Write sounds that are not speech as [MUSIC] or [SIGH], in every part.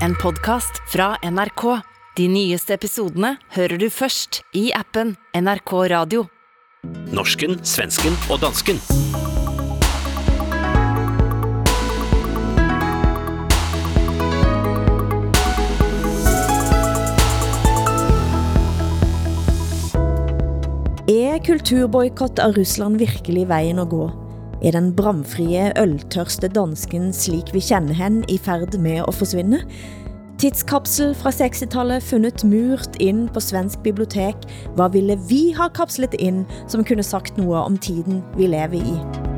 En podcast fra NRK. De nyeste episodene hører du først i appen NRK Radio. Norsken, svensken og dansken. Er kulturboykott av Russland virkelig vejen å gå? Er den bramfrie, øltørste dansken slik vi kender hen i færd med at forsvinde? Tidskapsel fra 60-tallet funnet murt ind på svensk bibliotek. Hvad ville vi ha kapslet ind, som kunne sagt noget om tiden vi lever i?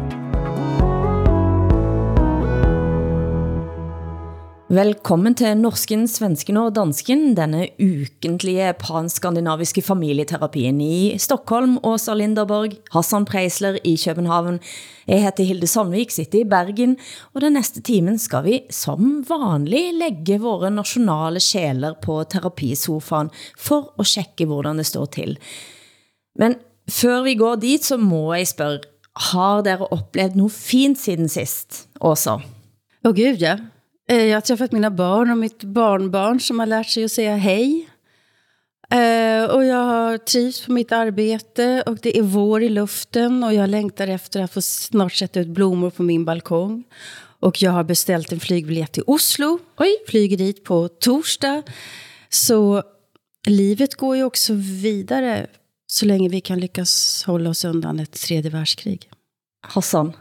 Velkommen til Norsken, Svensken og Dansken, denne ukentlige panskandinaviske familieterapien i Stockholm, Åsa Linderborg, Hassan Preisler i København. Jeg heter Hilde Sandvik, sitter i Bergen, og den næste timen skal vi som vanlig lægge våre nationale sjæler på terapisofaen for at tjekke, hvordan det står til. Men før vi går dit, så må jeg spørge, har dere oplevet noget fint siden sist, Åsa? Åh oh, gud, ja. Eh, Jag har träffat mina barn och mitt barnbarn som har lärt sig att säga hej. Eh, och jag har trivs på mitt arbete och det är vår i luften och jag längtar efter att få snart sätta ut blommor på min balkong. Och jag har beställt en flygbiljett till Oslo. Oj. Flyger dit på torsdag. Så livet går ju också vidare så länge vi kan lyckas hålla oss undan ett tredje världskrig. Hassan,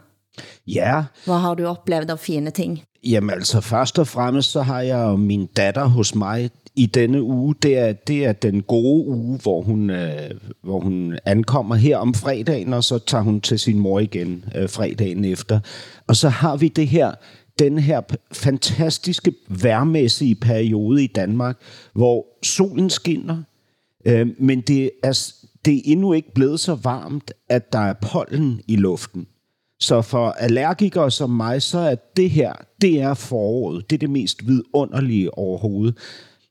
Ja, hvad har du oplevet af fine ting? Jamen altså først og fremmest så har jeg jo min datter hos mig i denne uge. Det er, det er den gode uge, hvor hun, øh, hvor hun ankommer her om fredagen, og så tager hun til sin mor igen øh, fredagen efter. Og så har vi det her, den her fantastiske værmæssige periode i Danmark, hvor solen skinner, øh, men det er, det er endnu ikke blevet så varmt, at der er pollen i luften. Så for allergikere som mig, så er det her, det er foråret. Det er det mest vidunderlige overhovedet.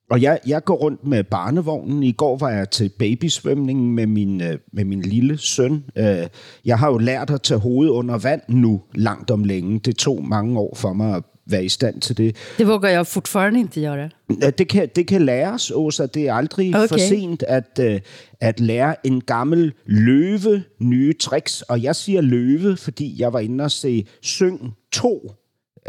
Og jeg, jeg går rundt med barnevognen. I går var jeg til babysvømning med min, øh, med min lille søn. Øh, jeg har jo lært at tage hovedet under vand nu, langt om længe. Det tog mange år for mig at være i stand til det. Det vågar jag fortfarande inte göra. Det kan, det kan læres, Åsa. Det er aldrig okay. For sent at, uh, at lære en gammel løve nye tricks. Og jeg siger løve, fordi jeg var inde og se Syng 2,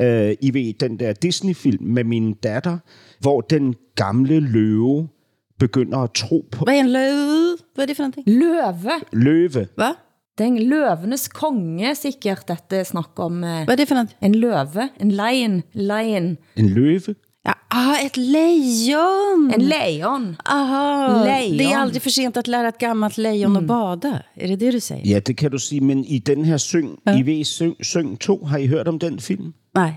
uh, I ved, den der Disney-film med min datter, hvor den gamle løve begynder at tro på Vad är en löv? Vad är det för någonting? Løve. løve. Va? Den løvenes konge, sikkert dette snak om eh, Vad är det för någonting? en løve, en lion, lion, En løve. Ja, ah, ett lejon! en lejon. Aha, Lejon. det är aldrig för sent att lära ett gammalt lejon att bada. Är det det du säger? Ja, det kan du sige, men i den her Syng, ja. I ved Syng, Syng 2, har I hørt om den film? Nej.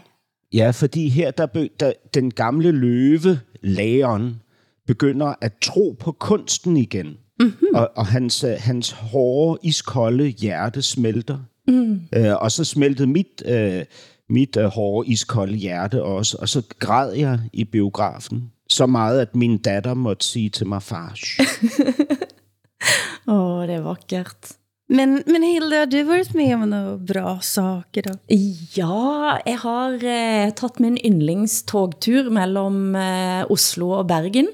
Ja, fordi her der, be, der den gamle løve, Leon, begynder at tro på kunsten igen. Mm-hmm. Og, og hans, øh, hans hårde, iskolde hjerte smelter. Mm. Øh, og så smeltede mit, øh, mit øh, hårde, iskolde hjerte også. Og så græd jeg i biografen. Så meget, at min datter måtte sige til mig, far. [LAUGHS] Åh, det er vakkert. Men, men Hilda, har du varit med om några bra saker då? Ja, jeg har eh, taget min yndlingstogtur mellem eh, Oslo og Bergen,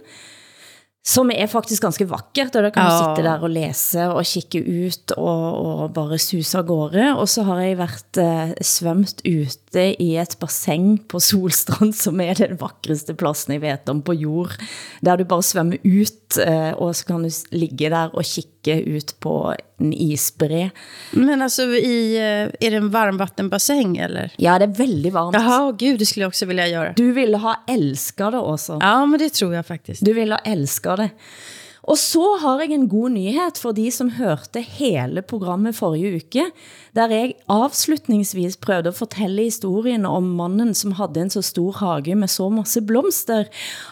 som er faktisk ganske vakkert, og der kan du Ja. sitte der og læse og kigge ut og, og bare suse af gårde. Og så har jeg været eh, svømt ute i et basseng på Solstrand, [LAUGHS] som er den vakreste pladsen jeg vet om på jord, der du bare svømmer ut, eh, og så kan du ligge der og kigge ut på en isbre. Men alltså, i, eh, är det en varmvattenbassäng eller? Ja, det er veldig varmt. Jaha, gud, det skulle jag också vilja göra. Du ville ha elsket det også. Ja, men det tror jag faktiskt. Du ville ha elsket det. Og så har jeg en god nyhed for de som hørte hele programmet forrige uke, der jeg avslutningsvis prøvde at fortælle historien om mannen, som havde en så stor hage med så masse blomster,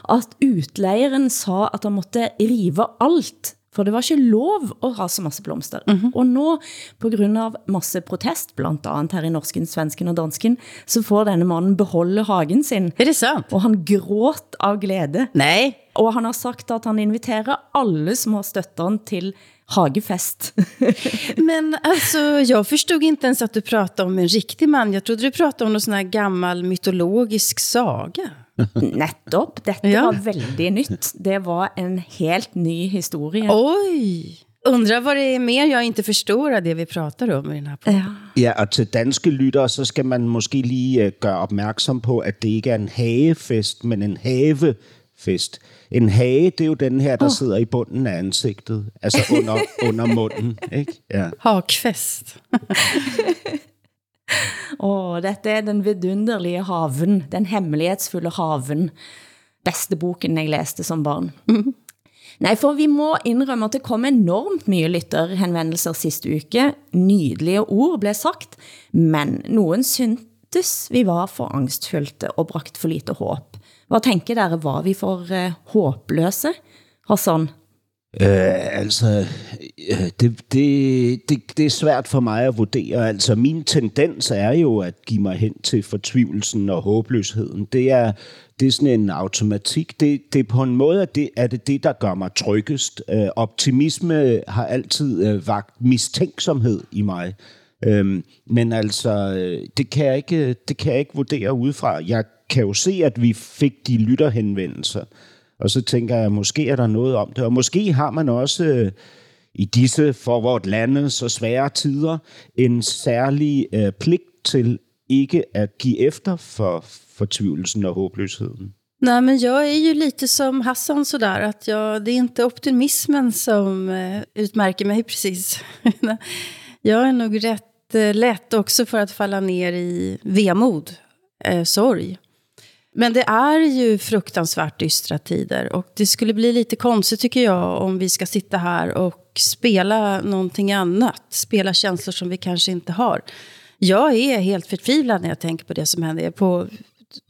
at utlejeren sa, at han måtte rive alt, for det var ikke lov at ha så masse blomster. Mm -hmm. Og nå, på grund av masse protest, blandt andet her i Norsken, Svensken og Dansken, så får denne mannen beholde hagen sin. Är det sant? Og han gråt av glæde. Nej. Og han har sagt at han inviterer alle som har støttet han til hagefest. [LAUGHS] Men alltså, jag förstod inte ens att du pratade om en riktig man. Jag trodde du pratade om någon sån här gammal mytologisk saga. Nettopp, dette Ja. var väldigt nytt. Det var en helt ny historie. Oj! Undrar vad det är mer jag inte förstår av det vi pratar om i den här podden. Ja. Ja, og til danske lyttere, så skal man måske lige øh, gøre opmærksom på, at det ikke er en hagefest, men en havefest. En hage, det er jo den her, der oh. sidder i bunden af ansigtet, altså under, [LAUGHS] under munden, ikke? Ja. Hakfest. [LAUGHS] Åh, dette er den vidunderlige haven, den hemmelighetsfulle haven. Beste boken jeg læste som barn. Nej, for vi må indrømme, at det kom enormt mye lytterhenvendelser sidste uke. Nydelige ord blev sagt, men nogen syntes vi var for angstfyldte og bragt for lite håb. Hvad tænker dere, var vi for uh, håbløse? Hassan? Øh, altså, øh, det, det, det, det er svært for mig at vurdere. Altså, min tendens er jo at give mig hen til fortvivlelsen og håbløsheden. Det er, det er sådan en automatik. Det, det er på en måde, at det er det, det der gør mig tryggest. Øh, optimisme har altid øh, vagt mistænksomhed i mig. Øhm, men altså, øh, det kan, jeg ikke, det kan jeg ikke vurdere udefra. Jeg kan jo se, at vi fik de lytterhenvendelser. Og så tænker jeg, måske er der noget om det. Og måske har man også øh, i disse for vort lande så svære tider en særlig øh, pligt til ikke at give efter for fortvivlelsen og håbløsheden. Nej, men jag är ju lite som Hassan sådär, att jag, det är inte optimismen som eh, utmärker mig precis. [LAUGHS] jag är nog rätt eh, lätt också för att falla ner i vemod, eh, sorg. Men det är ju fruktansvärt dystra tider och det skulle bli lite konstigt tycker jag om vi ska sitta här och spela någonting annat. Spela känslor som vi kanske inte har. Jag är helt förtvivlad när jag tänker på det som händer. På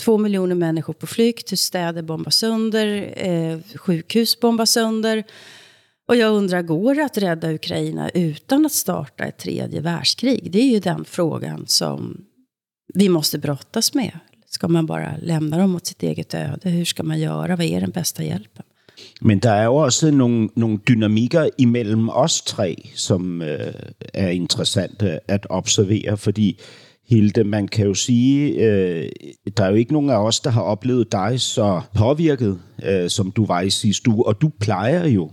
två miljoner människor på flykt, hur städer bombas sönder, eh, sjukhus bombas sönder. Och jag undrar, går det att rädda Ukraina utan att starta ett tredje världskrig? Det är ju den frågan som vi måste brottas med. Ska man bara lämna dem åt sitt eget öde? Hur ska man göra? Vad är den bästa hjälpen? Men der er jo også nogle, nogle dynamikker imellem os tre, som øh, er interessante at observere, fordi Hilde, man kan jo sige, øh, der er jo ikke nogen af os, der har oplevet dig så påvirket, øh, som du var i sidste uge, og du plejer jo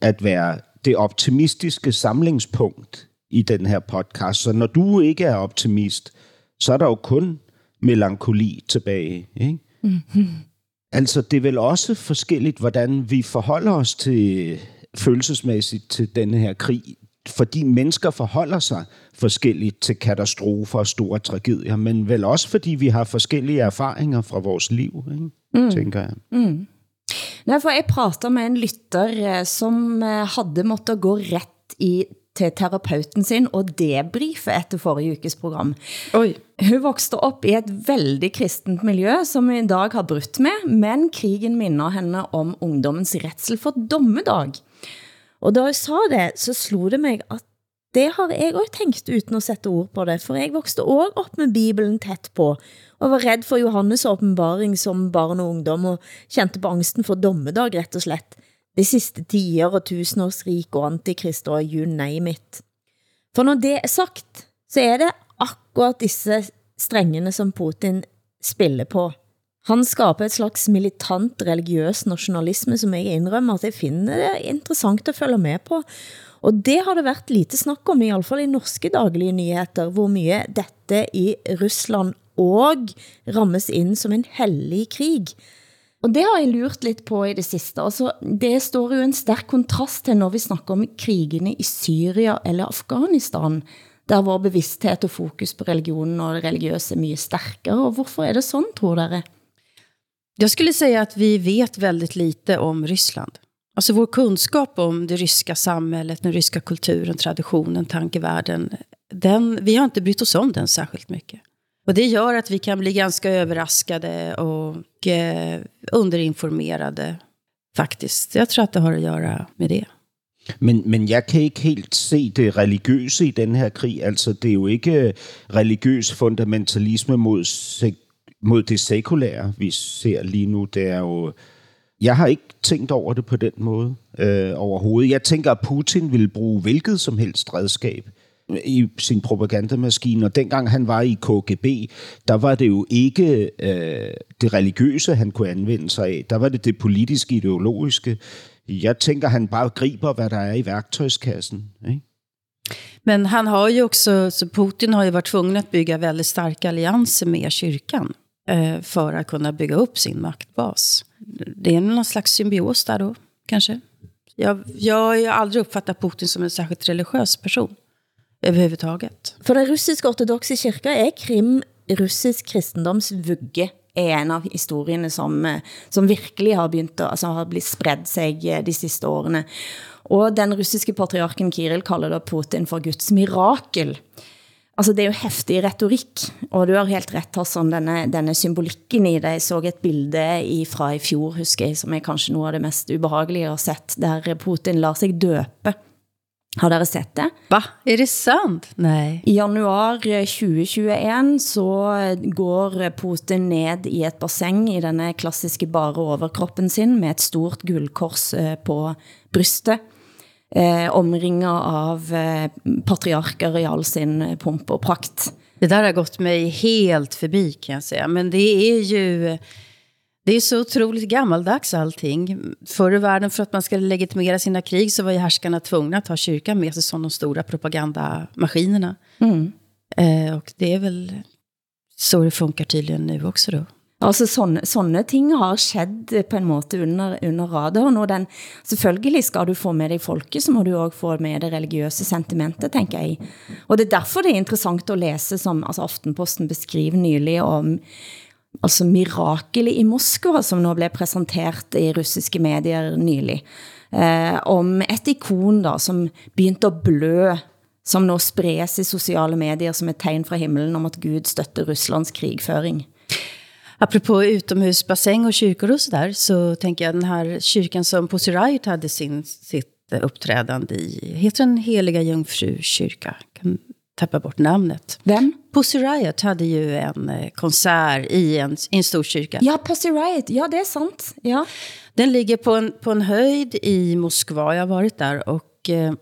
at være det optimistiske samlingspunkt i den her podcast. Så når du ikke er optimist, så er der jo kun melankoli tilbage. Ikke? Mm-hmm. Altså, det er vel også forskelligt, hvordan vi forholder os til følelsesmæssigt til denne her krig, fordi mennesker forholder sig forskelligt til katastrofer og store tragedier, men vel også fordi vi har forskellige erfaringer fra vores liv, ikke? Mm. tænker jeg. Mm. Nej, for jeg prater med en lytter, eh, som eh, havde måttet gå ret i til terapeuten sin og debriefe efter forrige ukes program. Oj. Hun voksede op i et veldig kristent miljø, som i dag har brudt med, men krigen minder henne om ungdommens retsel for dommedag. Og da jeg sa det, så slog det mig, at det har jeg også tænkt uden at sætte ord på det, for jeg voksede også op med Bibelen tæt på, og var redd for Johannes åbenbaring som barn og ungdom, og kjente på angsten for dommedag, rett og slett. De sidste tider og tusenårsrik og antikrist og you name it. For når det er sagt, så er det akkurat disse strengene som Putin spiller på. Han skaber et slags militant religiøs nationalisme, som jeg indrømmer at jeg finder det interessant at følge med på. Og det har det været lite snak om, i alle fall i norske daglige nyheter, hvor mye dette i Rusland og rammes ind som en hellig krig. Og det har jeg lurt lidt på i det sidste. Altså, det står jo en stærk kontrast til, når vi snakker om krigene i Syrien eller Afghanistan, der var bevidsthed og fokus på religionen og det religiøse er mye stærkere. Og hvorfor er det sådan, tror dere? Jag skulle säga att vi vet väldigt lite om Ryssland. Alltså vår kunskap om det ryska samhället, den ryska kulturen, traditionen, tankevärlden, den, vi har inte brytt oss om den särskilt mycket. Och det gör att vi kan bli ganska överraskade och eh, underinformerade faktiskt. Jag tror att det har att göra med det. Men, men jeg kan ikke helt se det religiøse i den her krig. Altså, det er jo ikke øh, religiøs fundamentalisme mod, sek- mod det sekulære, vi ser lige nu. Det er jo... Jeg har ikke tænkt over det på den måde øh, overhovedet. Jeg tænker, at Putin vil bruge hvilket som helst redskab i sin propagandamaskine, og dengang han var i KGB, der var det jo ikke øh, det religiøse, han kunne anvende sig af. Der var det det politiske, ideologiske. Jeg tænker, han bare griber, hvad der er i værktøjskassen. Ikke? Men han har ju också, så Putin har ju varit tvungen att bygga väldigt starka allianser med kyrkan eh, øh, för att kunna bygga upp sin maktbas. Det är någon slags symbios där då, kanske. Jag, jag har ju aldrig uppfattat Putin som en särskilt religiös person överhuvudtaget. For den russisk-ortodoxe kyrkan er Krim russisk kristendoms vugge er en av historierne som, eh, som virkelig har begynt å, altså har blitt spredd sig eh, de siste årene. Og den russiske patriarken Kirill kalder da Putin for Guds mirakel. Altså det er jo heftig retorik, og du har helt ret, Hassan, denne, denne symbolikken i det. Jeg så et bilde i, fra i fjor, husker jeg, som er kanskje noget af det mest ubehagelige jeg har sett, der Putin lar sig døpe. Har dere sett det? Va? Är det sant? Nej. I januar 2021 så går Putin ned i et basseng i denne klassiske bare overkroppen sin med et stort guldkors eh, på brystet eh, omringet av eh, patriarker i all sin pomp og prakt. Det där har gått mig helt förbi kan jag säga. Men det är ju... Det är så otroligt gammaldags allting. Förr i världen för att man ska legitimera sina krig så var ju härskarna tvungna att ha kyrkan med sig som de stora propagandamaskinerna. Mm. Eh, och det är väl så det funkar tydligen nu också då. Altså sånne, sånne ting har skjedd på en måte under, under radaren, og den, selvfølgelig skal du få med dig folket, så må du også få med det religiøse sentimentet, tænker jeg. Og det er derfor det er interessant at læse, som altså Aftenposten beskriver nylig om altså mirakelet i Moskva, som nu blev præsenteret i russiske medier nylig, eh, om et ikon da, som begyndte at blø, som nu spredes i sociale medier som et tegn fra himlen om at Gud støtter Ruslands krigføring. Apropå utomhusbassäng och kyrkor och sådär, så tänker jag den här kyrkan som Pussy Riot hade sin, sitt uppträdande i, heter den Heliga Jungfru kyrka? Kan tappa bort namnet. Vem? Pussy Riot hade ju en eh, konsert i en, i en stor kyrka. Ja, Pussy Riot, ja det är sant. Ja. Den ligger på en, på en höjd i Moskva, jag har varit där och eh,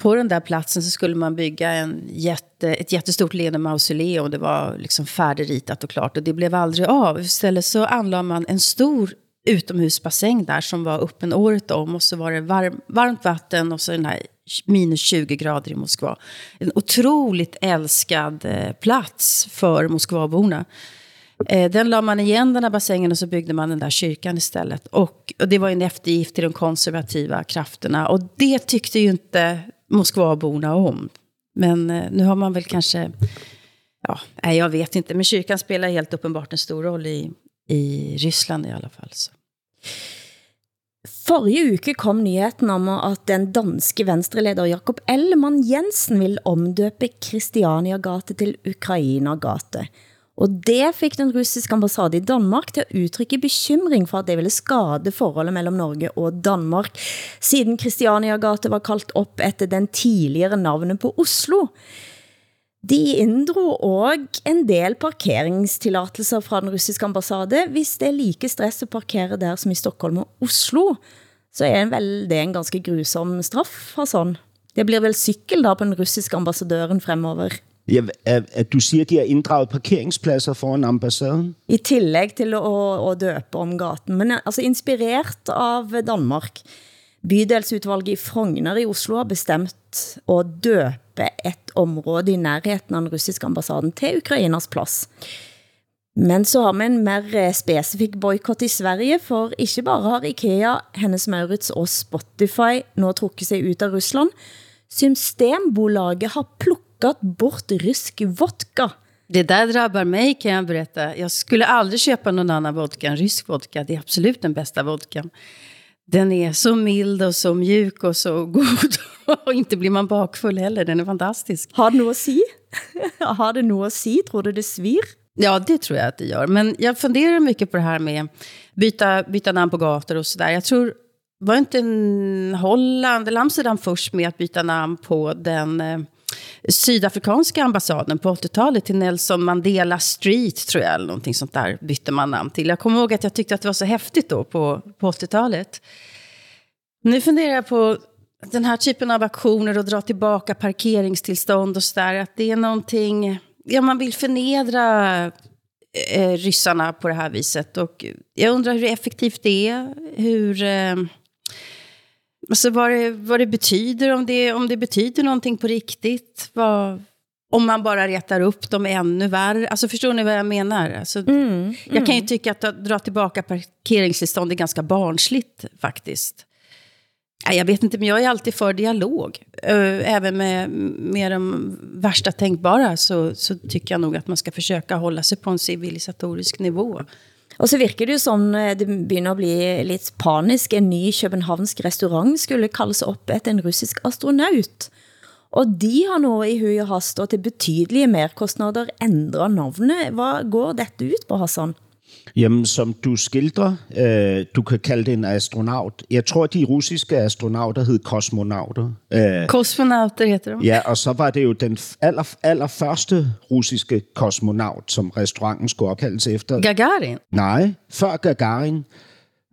på den där platsen så skulle man bygga en jätte, ett jättestort Lenin-mausoleum. Det var liksom färdigritat och klart och det blev aldrig av. Istället så anlade man en stor utomhusbassäng där som var öppen året om och så var det varm, varmt vatten och så den här minus 20 grader i Moskva. En otroligt älskad eh, plats för Moskvaborna. Eh, den la man igen den här bassängen och så byggde man den där kyrkan istället. Och, och det var en eftergift till de konservativa krafterna. Och det tyckte ju inte Moskvaborna om. Men eh, nu har man väl kanske, ja, nej, jag vet inte, men kyrkan spelar helt uppenbart en stor roll i, i Ryssland i alla fall. Så. Forrige uke kom nyheten om at den danske venstreleder Jakob Ellemann Jensen vil omdøpe Christiania gate til Ukraina gate. Og det fik den russiske ambassade i Danmark til at udtrykke bekymring for, at det ville skade forholdet mellem Norge og Danmark, siden Christiania gate var kaldt op efter den tidligere navnet på Oslo. De inddro også en del parkeringstillatelser fra den russiske ambassade. Hvis det er like stress at parkere der som i Stockholm og Oslo, så er vel det en ganske grusom straff, Hassan. Det blir vel cykel da på den russiske ambassadøren fremover. Ja, at, du siger, de har inddraget parkeringspladser foran ambassaden? I tillæg til at, at døpe om gaten, men altså inspireret av Danmark. Bydelsudvalget i Frogner i Oslo har bestemt at døpe et område i nærheten af den russiske ambassaden til Ukrainas plads. Men så har man en mer specifik boykott i Sverige, for ikke bare har IKEA, Hennes Maurits og Spotify nå trukket sig ut af Rusland, Systembolaget har plukkat bort rysk vodka. Det där drabbar mig kan jag berätta. Jag skulle aldrig köpa någon annan vodka än rysk vodka. Det är absolut den bästa vodkan. Den är så mild och så mjuk och så god. [LAUGHS] Och inte blir man bakfull heller. Den är fantastisk. Har det noget at sige? har det noget at sige? Tror du det svir? Ja, det tror jag att det gör. Men jag funderar mycket på det här med byta, byta namn på gator och sådär. Jag tror, var inte en Holland eller Amsterdam först med att byta namn på den eh, sydafrikanska ambassaden på 80-talet till Nelson Mandela Street, tror jag, eller någonting sånt där bytte man namn till. Jag kommer ihåg att jag tyckte att det var så häftigt då på, på 80-talet. Nu funderar jag på den här typen av aktioner och dra tillbaka parkeringstillstånd och sådär, att det är någonting, ja man vill förnedra eh, ryssarna på det här viset. Och jag undrar hur effektivt det är, hur... Eh, alltså vad det, vad det betyder, om det, om det betyder någonting på riktigt. Vad, om man bara retar upp dem ännu värre. Alltså förstår ni vad jag menar? Alltså, Mm, mm. Jag kan ju tycka att att dra tillbaka parkeringstillstånd är ganska barnsligt faktiskt. Jag vet inte, men jag är alltid för dialog. Eh, Även med, med de värsta tänkbara så, så tycker jag nog att man ska försöka hålla sig på en civilisatorisk nivå. Og så virker det jo som eh, det begynder at bli lidt panisk. En ny københavnsk restaurant skulle kaldes op efter en russisk astronaut. Og de har nå i hui og hast og til betydelige merkostnader ændret navnet. Hvad går dette ut på, Hassan? Jamen, som du skildrer, øh, du kan kalde det en astronaut. Jeg tror, de russiske astronauter hed kosmonauter. Øh, Kosmonauter heter de. ja, og så var det jo den aller, allerførste russiske kosmonaut, som restauranten skulle opkaldes efter. Gagarin. Nej, før Gagarin,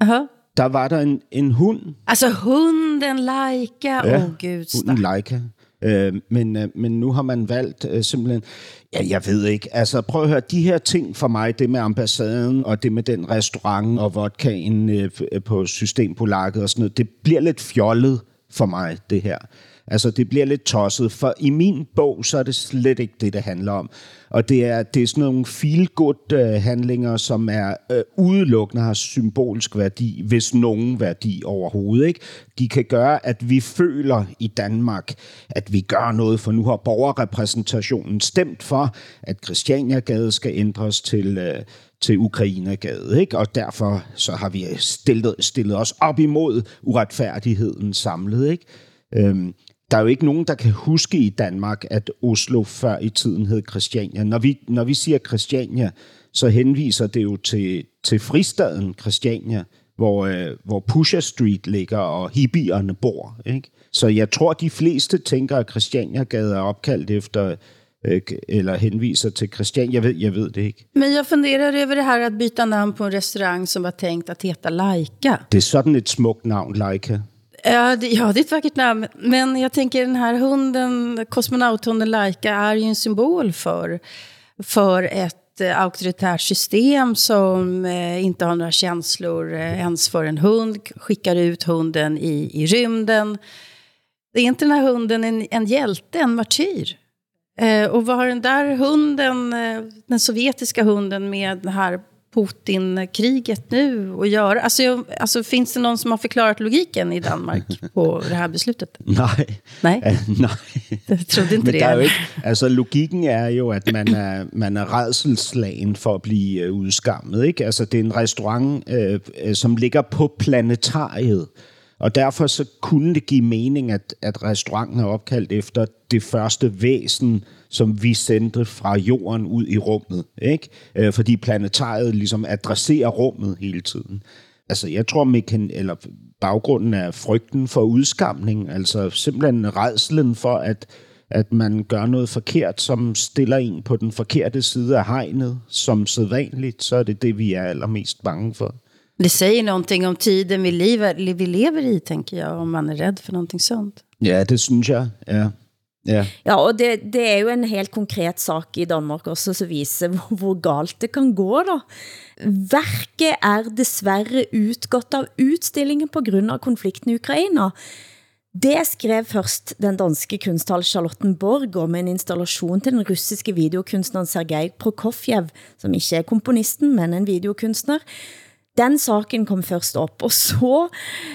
Aha. der var der en, en hund, Alltså hunden Laika. Åh Ja, oh, gud, hunden. Leica. Øh, men, øh, men nu har man valgt øh, simpelthen... Ja, jeg ved ikke. Altså, prøv at høre. De her ting for mig, det med ambassaden, og det med den restaurant, og vodkaen øh, på Systempolakket og sådan noget, det bliver lidt fjollet for mig, det her. Altså, det bliver lidt tosset, for i min bog, så er det slet ikke det, det handler om. Og det er, det er sådan nogle feel-good-handlinger, som er øh, udelukkende har symbolsk værdi, hvis nogen værdi overhovedet. Ikke? De kan gøre, at vi føler i Danmark, at vi gør noget, for nu har borgerrepræsentationen stemt for, at Christianiagade skal ændres til... Øh, til Ukrainegade, ikke? Og derfor så har vi stillet, stillet os op imod uretfærdigheden samlet, ikke? Øhm, der er jo ikke nogen, der kan huske i Danmark, at Oslo før i tiden hed Christiania. Når vi, når vi siger Christiania, så henviser det jo til, til fristaden Christiania, hvor, øh, hvor Pusher Street ligger, og hippierne bor. Ikke? Så jeg tror, de fleste tænker, at Christianiagade er opkaldt efter, øh, eller henviser til Christiania. Jeg ved, jeg ved det ikke. Men jag funderar över det här att byta namn på en restaurang som var tänkt att heta Laika. Det er sådan et smukt navn, Leica. Ja det, ja, det är ett vackert namn. Men jag tänker den här hunden, kosmonauthunden Laika, är ju en symbol för, för ett eh, auktoritärt system som eh, inte har några känslor eh, ens för en hund, skickar ut hunden i, i rymden. Det är inte den här hunden en, en hjälte, en martyr? Eh, och vad har den där hunden, eh, den sovjetiska hunden med det här Putin-kriget nu att göra? Alltså, jag, alltså, finns det någon som har förklarat logiken i Danmark [LAUGHS] på det här beslutet? Nej. Nej, Ja, nej. [LAUGHS] jag trodde inte Men det. er ikke, altså logikken er jo, at man er, man er redselslagen for at blive øh, udskammet. Ikke? Altså det er en restaurant, øh, øh, som ligger på planetariet. Og derfor så kunne det give mening, at, at restauranten er opkaldt efter det første væsen, som vi sendte fra jorden ud i rummet. Ikke? Øh, fordi planetariet ligesom adresserer rummet hele tiden. Altså, jeg tror, mekan eller baggrunden er frygten for udskamning, altså simpelthen redselen for, at, at man gør noget forkert, som stiller en på den forkerte side af hegnet, som sædvanligt, så er det det, vi er allermest bange for. Det säger någonting om tiden vi lever, vi lever i, tänker jag, om man är rädd för någonting sånt. Ja, det synes jeg, ja. ja. Ja, og det, det er jo en helt konkret sak i Danmark også, som viser hvor, hvor galt det kan gå da. Værket er desværre utgått av utstillingen på grund av konflikten i Ukraina. Det skrev først den danske kunsthal Charlottenborg om en installation til den russiske videokunstneren Sergej Prokofjev, som ikke er komponisten, men en videokunstner. Den saken kom først op, og så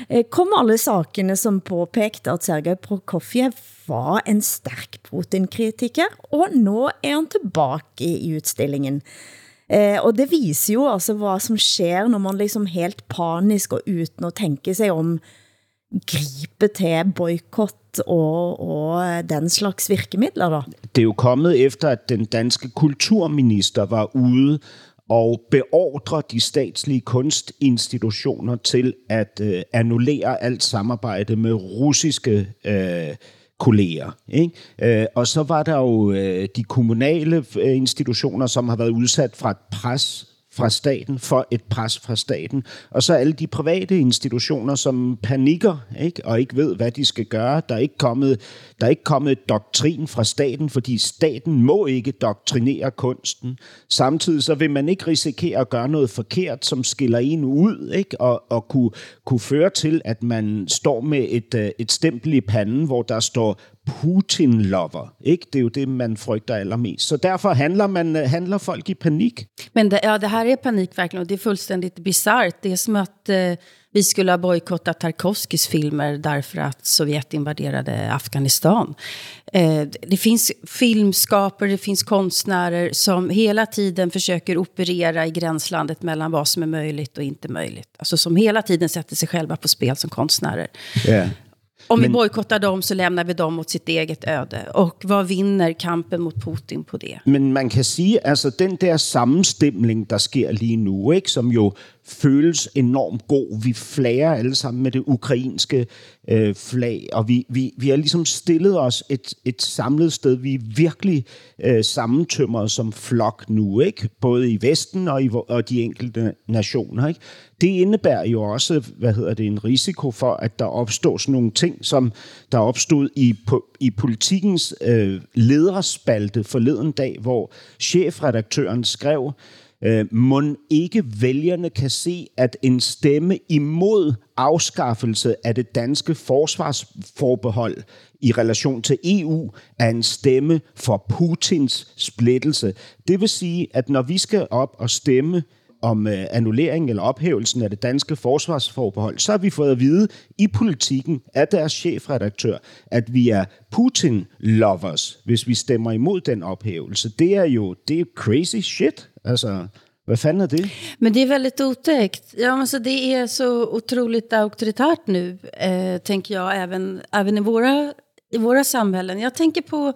eh, kom alle sakene som påpekte at Sergej Prokofjev var en stærk Putin-kritiker, og nå er han tilbage i udstillingen. Eh, og det viser jo altså hvad som sker, når man liksom helt panisk og uden at tænke sig om, gribe til boykott og, og den slags virkemidler da. Det er jo kommet efter, at den danske kulturminister var ude og beordre de statslige kunstinstitutioner til at øh, annullere alt samarbejde med russiske øh, kolleger. Ikke? Øh, og så var der jo øh, de kommunale øh, institutioner, som har været udsat fra et pres fra staten, for et pres fra staten. Og så alle de private institutioner, som panikker ikke? og ikke ved, hvad de skal gøre. Der er, ikke kommet, der er ikke kommet doktrin fra staten, fordi staten må ikke doktrinere kunsten. Samtidig så vil man ikke risikere at gøre noget forkert, som skiller en ud, ikke? Og, og kunne, kunne føre til, at man står med et, øh, et stempel i panden, hvor der står Putin-lover. Ikke? Det er jo det, man frygter allermest. Så derfor handler, man, øh, handler folk i panik. Men det, ja, det här är panik verkligen och det är fullständigt bisarrt. Det är som att eh, vi skulle ha bojkottat Tarkovskis filmer därför att Sovjet invaderade Afghanistan. Eh, det finns filmskapare, det finns konstnärer som hela tiden försöker operera i gränslandet mellan vad som är möjligt och inte möjligt. Alltså som hela tiden sätter sig själva på spel som konstnärer. Ja. Om Men... vi bojkottar dem så lämnar vi dem åt sitt eget öde. Och vad vinner kampen mot Putin på det? Men man kan sige, altså den der sammenstemning, der sker lige nu, ikke, som jo føles enormt god. Vi flager alle sammen med det ukrainske øh, flag, og vi, vi, vi har ligesom stillet os et, et samlet sted. Vi er virkelig øh, sammentømret som flok nu, ikke? både i Vesten og i og de enkelte nationer. Ikke? Det indebærer jo også, hvad hedder det, en risiko for, at der opstår sådan nogle ting, som der opstod i, i politikens øh, lederspalte forleden dag, hvor chefredaktøren skrev, Øh, må ikke vælgerne kan se, at en stemme imod afskaffelse af det danske forsvarsforbehold i relation til EU er en stemme for Putins splittelse. Det vil sige, at når vi skal op og stemme om øh, annullering eller ophævelsen af det danske forsvarsforbehold, så har vi fået at vide i politikken af deres chefredaktør, at vi er Putin-lovers, hvis vi stemmer imod den ophævelse. Det er jo det er crazy shit. Alltså, vad fan är det? Men det är väldigt otäckt. Ja, alltså det är så otroligt auktoritärt nu, eh, tänker jag, även, även i, våra, i våra samhällen. Jag tänker på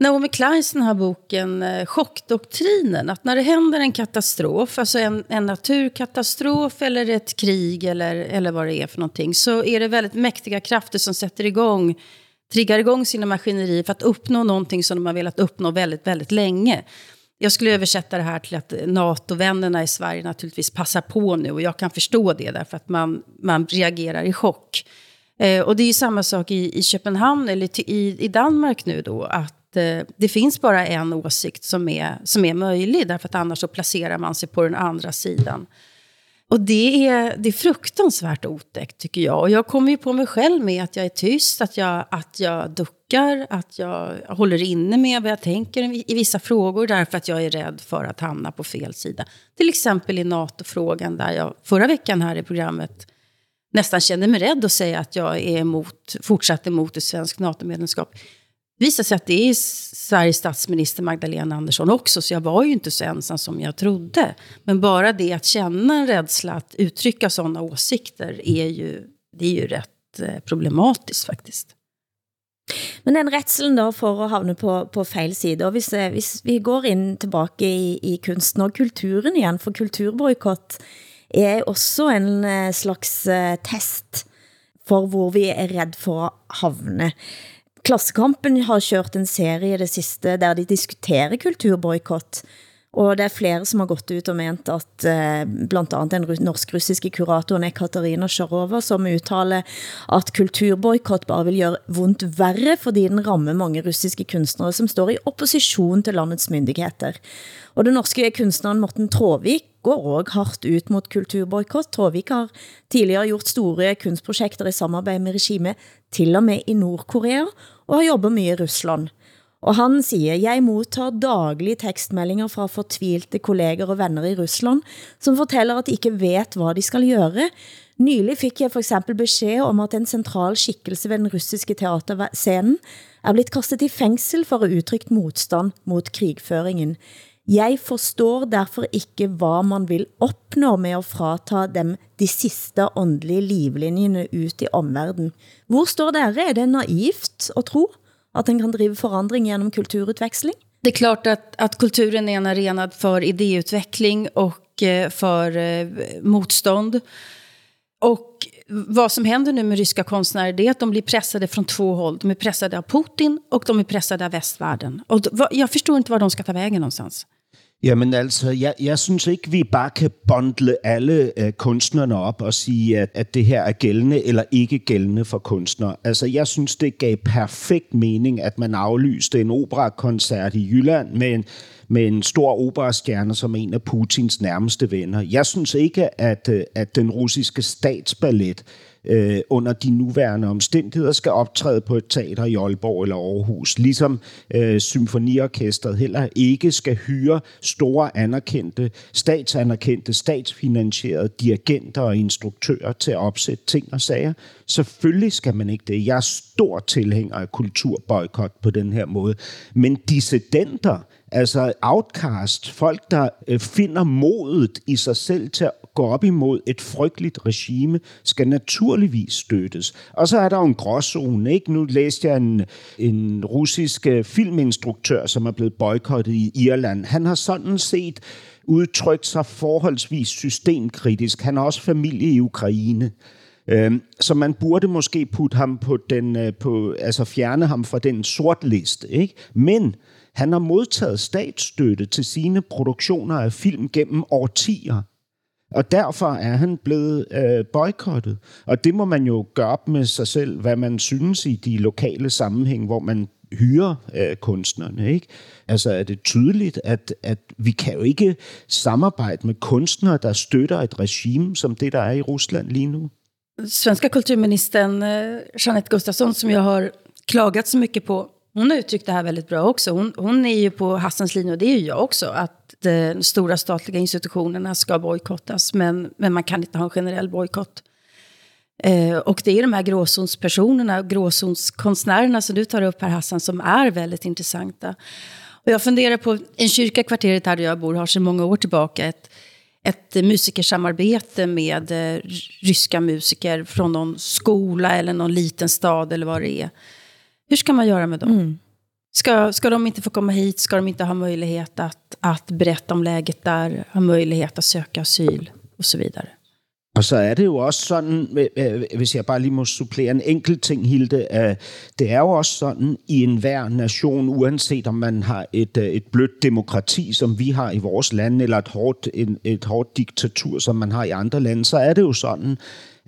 Naomi Kleins den här boken eh, Chockdoktrinen. Att när det händer en katastrof, alltså en, en naturkatastrof eller ett krig eller, eller vad det är för någonting, så är det väldigt mäktiga krafter som sätter igång triggar igång sina maskinerier för att uppnå någonting som de har velat uppnå väldigt, väldigt länge. Jag skulle översätta det här till att NATO-vännerna i Sverige naturligtvis passar på nu. Och jag kan förstå det därför att man, man reagerar i chock. Eh, och det är ju samma sak i, i Köpenhamn eller i, i Danmark nu då. Att eh, det finns bara en åsikt som är, som är möjlig. Därför att annars så placerar man sig på den andra sidan. Och det är, det är fruktansvärt otäckt tycker jag. Och jag kommer ju på mig själv med att jag är tyst, att jag, att jag duckar, att jag håller inne med vad jag tänker i vissa frågor därför att jag är rädd för att hamna på fel sida. Till exempel i NATO-frågan där jag förra veckan här i programmet nästan kände mig rädd att säga att jag är emot, fortsatt emot ett svenskt NATO-medlemskap visade sig att det är Sveriges statsminister Magdalena Andersson också, så jag var ju inte så ensam som jag trodde. Men bara det att känna en rädsla att uttrycka sådana åsikter är ju, det är ju rätt eh, problematiskt faktiskt. Men den rädslan då for at havne på, på feil side, og hvis, hvis vi går ind tilbage i, i kunsten og kulturen igen, for kulturboykott er også en eh, slags eh, test for hvor vi er redd for at havne. Klassekampen har kørt en serie det sidste, der de diskuterer kulturboykott, og det er flere som har gått ut og ment at eh, blandt andet den norsk-russiske kuratoren Ekaterina Sharova, som udtaler at kulturboykott bare vil gøre vondt værre, fordi den rammer mange russiske kunstnere, som står i opposition til landets myndigheter. Og den norske kunstneren Morten Tråvik går også hardt ut mot kulturboykott. Tråvik har tidligere gjort store kunstprojekter i samarbejde med regime, til og med i Nordkorea, og har jobbet mye i Rusland. Og han siger, jeg modtager daglige tekstmeldinger fra fortvilte kolleger og venner i Rusland, som fortæller at de ikke vet hvad de skal gøre. Nylig fik jeg for eksempel besked om at en central skikkelse ved den russiske teaterscenen er blevet kastet i fængsel for at udtrykke modstand mot krigføringen. Jeg forstår derfor ikke, hvad man vil opnå med at frata dem de sidste åndelige livlinjene ut i omverden. Hvor står dere? Er det naivt at tro, at den kan drive forandring gennem kulturutveksling? Det är klart att, att kulturen är en arena för idéutveckling och eh, för eh, motstånd. Och vad som händer nu med ryska konstnärer det är att de blir pressade från två håll. De är pressade av Putin och de är pressade av västvärlden. Och jag förstår inte var de ska ta vägen någonstans. Jamen altså, jeg, jeg synes ikke, vi bare kan bondle alle øh, kunstnerne op og sige, at, at det her er gældende eller ikke gældende for kunstnere. Altså, jeg synes, det gav perfekt mening, at man aflyste en operakoncert i Jylland med en, med en stor operastjerne som en af Putins nærmeste venner. Jeg synes ikke, at, øh, at den russiske statsballet øh, under de nuværende omstændigheder skal optræde på et teater i Aalborg eller Aarhus, ligesom øh, symfoniorkestret heller ikke skal hyre store anerkendte, statsanerkendte, statsfinansierede dirigenter og instruktører til at opsætte ting og sager. Selvfølgelig skal man ikke det. Jeg er stor tilhænger af kulturboykot på den her måde. Men dissidenter, altså outcast, folk, der øh, finder modet i sig selv til at gå op imod et frygteligt regime, skal naturligvis støttes. Og så er der jo en gråzone. Ikke? Nu læste jeg en, en russisk øh, filminstruktør, som er blevet boykottet i Irland. Han har sådan set udtrykt sig forholdsvis systemkritisk. Han har også familie i Ukraine. Øhm, så man burde måske putte ham på den, øh, på, altså fjerne ham fra den sortliste. Ikke? Men han har modtaget statsstøtte til sine produktioner af film gennem årtier. Og derfor er han blevet øh, boykottet. Og det må man jo gøre op med sig selv, hvad man synes i de lokale sammenhæng, hvor man hyrer øh, kunstnerne. Ikke? Altså er det tydeligt, at, at vi kan jo ikke samarbejde med kunstnere, der støtter et regime som det, der er i Rusland lige nu. Svenska kulturministern eh, Jeanette Gustafsson, som jag har klagat så mycket på, hon har uttryckt det här väldigt bra också. Hon, hon är ju på Hassans linje, och det är ju jag också, att de stora statliga institutionerna ska bojkottas, men, men man kan inte ha en generell bojkott. Eh, och det är de här gråzonspersonerna, gråzonskonstnärerna som du tar upp här Hassan, som är väldigt intressanta. Och jag funderar på, en kyrka kvarteret här där jag bor har sedan många år tillbaka ett, ett musikersamarbete med eh, ryska musiker från någon skola eller någon liten stad eller vad det är. Hur ska man göra med dem? Mm. Ska, ska de inte få komma hit? Ska de inte ha möjlighet att, att berätta om läget där? Ha möjlighet at søge asyl? Og så videre. Og så er det jo også sådan, hvis jeg bare lige må supplere en enkelt ting, Hilde, det er jo også sådan i enhver nation, uanset om man har et, et blødt demokrati, som vi har i vores land, eller et hårdt, et, et hårdt diktatur, som man har i andre lande, så er det jo sådan,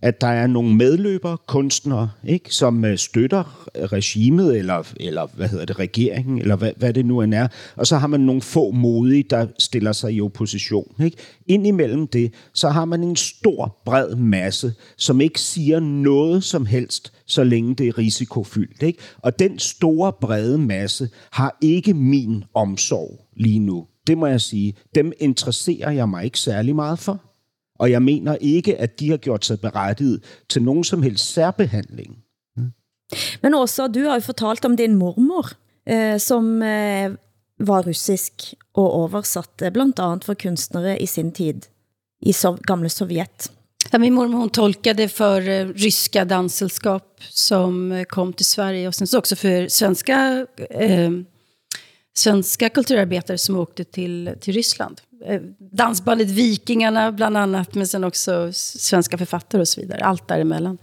at der er nogle medløbere, kunstnere, ikke, som øh, støtter regimet, eller, eller hvad hedder det, regeringen, eller hvad, hvad det nu end er. Og så har man nogle få modige, der stiller sig i opposition. Ikke? Indimellem det, så har man en stor, bred masse, som ikke siger noget som helst, så længe det er risikofyldt. Ikke? Og den store, brede masse har ikke min omsorg lige nu. Det må jeg sige. Dem interesserer jeg mig ikke særlig meget for. Og jeg mener ikke, at de har gjort sig berettiget til nogen som helst særbehandling. Mm. Men også, du har jo fortalt om din mormor, eh, som eh, var russisk og oversatte blandt andet for kunstnere i sin tid i sov gamle Sovjet. Ja, min mormor hon tolkade för eh, ryska danssällskap som eh, kom till Sverige och sen så också för svenska, eh, svenska kulturarbetare som åkte till, till Ryssland. Eh, dansbandet Vikingarna bland annat, men sen också svenska författare och så vidare. Allt däremellan.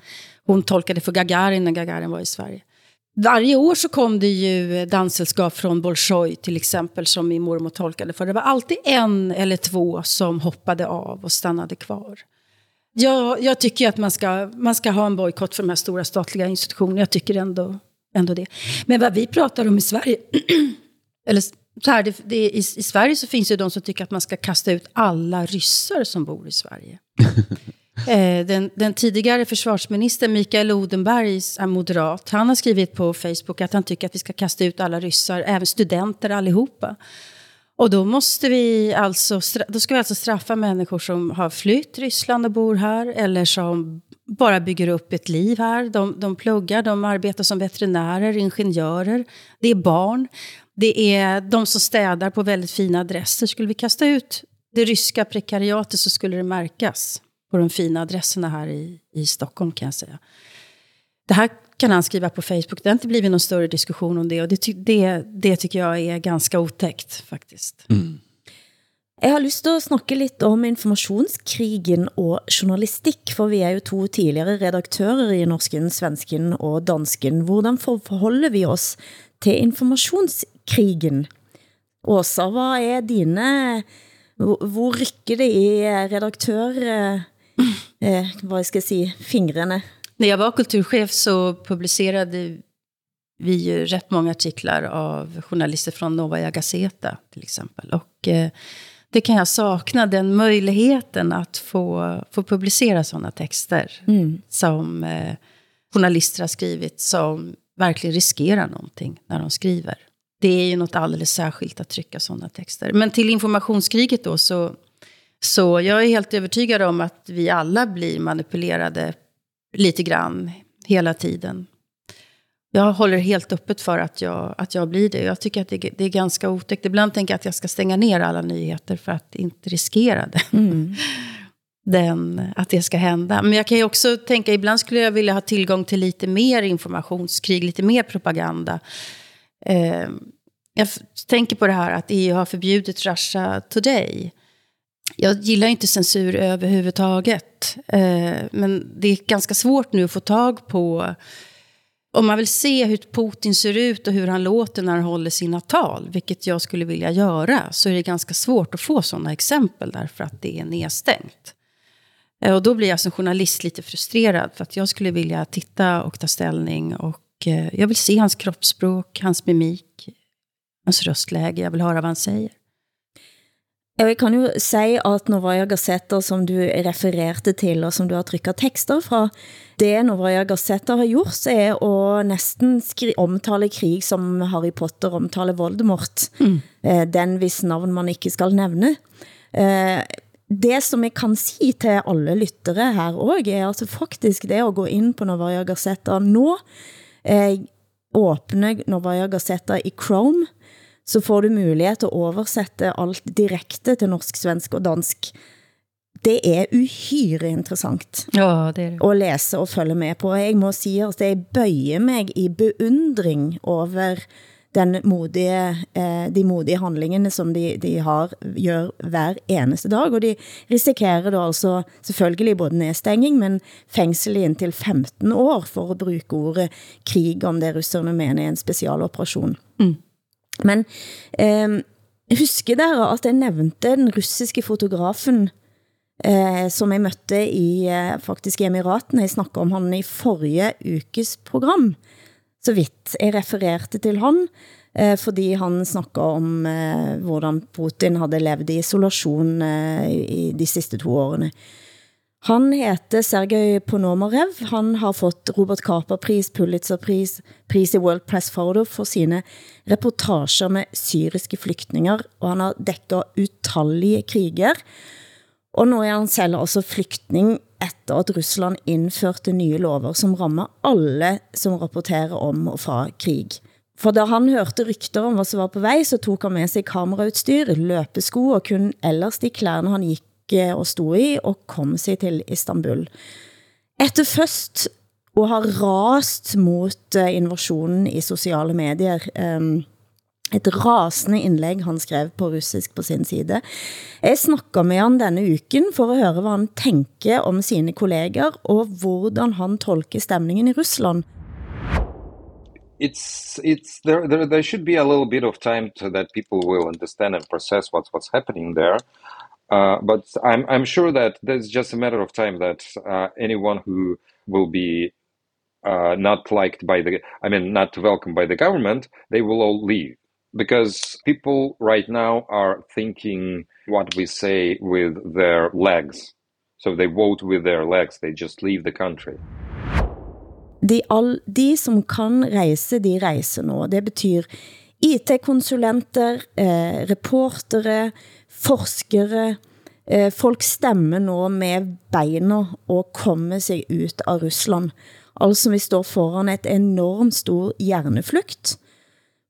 Hon tolkade för Gagarin när Gagarin var i Sverige. Varje år så kom det ju eh, danssällskap från Bolshoi till exempel som min mormor tolkade för. Det var alltid en eller två som hoppade av och stannade kvar. Jag, jag tycker att man ska, man ska ha en bojkott för de här stora statliga institutionerna. Jag tycker ändå, ändå det. Men vad vi pratar om i Sverige, [CLEARS THROAT] eller så här, det, det, i, I Sverige så finns det de som tycker att man ska kasta ut alla ryssar som bor i Sverige. [LAUGHS] eh, den, den tidigare försvarsministern Mikael Odenberg är moderat. Han har skrivit på Facebook att han tycker att vi ska kasta ut alla ryssar, även studenter allihopa. Och då, måste vi alltså, då ska vi alltså straffa människor som har flytt Ryssland och bor här eller som bara bygger upp ett liv här. De, de pluggar, de arbetar som veterinärer, ingenjörer. Det är barn. Det är de som städar på väldigt fina adresser. Skulle vi kasta ut det ryska prekariatet så skulle det märkas på de fina adresserna här i, i Stockholm kan jag säga. Det här kan han skriva på Facebook. Det har inte blivit någon större diskussion om det. Och det, det, det tycker jag är ganska otäckt faktiskt. Mm. Jeg har lyst til at snakke lidt om informationskrigen og journalistik, for vi er jo to tidligere redaktører i Norsken, Svensken og Dansken. Hvordan forholder vi oss til informationskrigen? Åsa, vad är dina, hvor rykker det i redaktør, eh, eh, vad ska jag säga, fingrarna? När jag var kulturchef så publicerade vi ju rätt många artiklar av journalister från Novaja Gazeta till exempel. Och eh, det kan jag sakna, den möjligheten att få, få publicera sådana texter mm. som eh, journalister har skrivit som verkligen riskerar någonting när de skriver. Det är ju något alldeles särskilt att trycka sådana texter. Men till informationskriget då så, så jag är helt övertygad om att vi alla blir manipulerade lite grann hela tiden. Jag håller helt öppet för att jag, att jag blir det. Jag tycker att det, det är ganska otäckt. Ibland tänker jag att jag ska stänga ner alla nyheter för att inte riskera det. Mm. [LAUGHS] Den, att det ska hända. Men jag kan ju också tänka, ibland skulle jag vilja ha tillgång till lite mer informationskrig, lite mer propaganda. Eh, jag tänker på det här att EU har förbjudit Russia Today. Jag gillar inte censur överhuvudtaget. Eh, men det är ganska svårt nu att få tag på om man vill se hur Putin ser ut och hur han låter när han håller sina tal, vilket jag skulle vilja göra, så är det ganska svårt att få sådana exempel därför att det är nedstängt. Eh, och då blir jag som journalist lite frustrerad för att jag skulle vilja titta och ta ställning och jag vill se hans kroppsspråk, hans mimik, hans röstläge, jag vill höra vad han säger. Jeg kan jo sige, at Novaya Gazeta, som du refererte til, og som du har trykket tekster fra, det Novaya Gazeta har gjort, er at næsten omtale krig, som Harry Potter omtaler Voldemort. Mm. Eh, den hvis navn man ikke skal nævne. Eh, det som jeg kan sige til alle lyttere her også, er at faktisk det at gå ind på Novaya Gazeta nå, eh, åbne Novaya Gazeta i Chrome, så får du mulighed til at oversætte alt direkte til norsk, svensk og dansk. Det er uhyre interessant ja, det er det. at læse og følge med på. Jeg må sige, at jeg bøjer mig i beundring over den modige, eh, de modige handlingene, som de, de har, gør hver eneste dag, og de risikerer da altså selvfølgelig både nedstenging, men fængsel i indtil 15 år for at bruge ordet krig, om det russerne mener er en specialoperation. Mm. Men eh, husker dere at jeg nævnte den russiske fotografen, eh, som jeg mødte i eh, faktisk i Emiratene. Jeg snakkede om han i forrige ukes program, så vidt jeg refererte til han, eh, fordi han snakkede om eh, hvordan Putin havde levet i isolation eh, i de sidste to årene. Han heter Sergej Ponomarev. Han har fått Robert Capa-pris, Pulitzer-pris, pris i World Press Photo for sine reportager med syriske flygtninger, og han har dækket utallige kriger. Og nu er han selv også flygtning efter at Rusland indførte nye lover, som rammer alle som rapporterer om og fra krig. For da han hørte rykter om hvad som var på vej, så tog han med sig kamerautstyr, løpesko og kun ellers de klærne han gik eh, og stod i, og kom sig til Istanbul. Efter først og har rast mot eh, invasionen i sociale medier, um, et rasende indlæg han skrev på russisk på sin side. Jeg snakker med han denne uken for at høre, hvad han tænker om sine kolleger, og hvordan han tolker stemningen i Rusland. It's it's there, there there should be a little bit of time to that people will understand and process what's what's happening there. Uh, but I'm, I'm sure that there's just a matter of time that uh, anyone who will be uh, not liked by the, I mean, not welcomed by the government, they will all leave. Because people right now are thinking what we say with their legs. So they vote with their legs, they just leave the country. De, all, de som kan reise, de reiser nå. Det betyder IT-konsulenter, eh, reportere, forskere, eh, folk stemmer nå med beina og kommer sig ut av Rusland. Altså vi står foran et enormt stor hjerneflugt.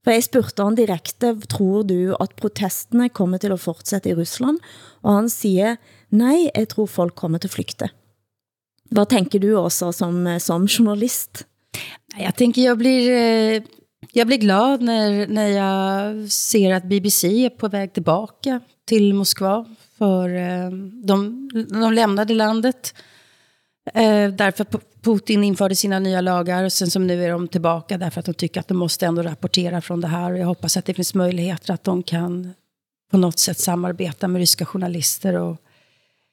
For jeg spurgte han direkte, tror du at protestene kommer til at fortsætte i Rusland? Og han siger, nej, jeg tror folk kommer til at flygte. Hvad tænker du også som, som journalist? Jag tänker jag blir, øh, jag blir glad när, när jag ser att BBC är på väg tillbaka till Moskva. För øh, de, de lämnade landet. Eh, därför Putin införde sina nya lagar och sen som nu är de tillbaka därför att de tycker att de måste ändå rapportera från det här. Och jag hoppas att det finns möjligheter att de kan på något sätt samarbeta med ryska journalister. Och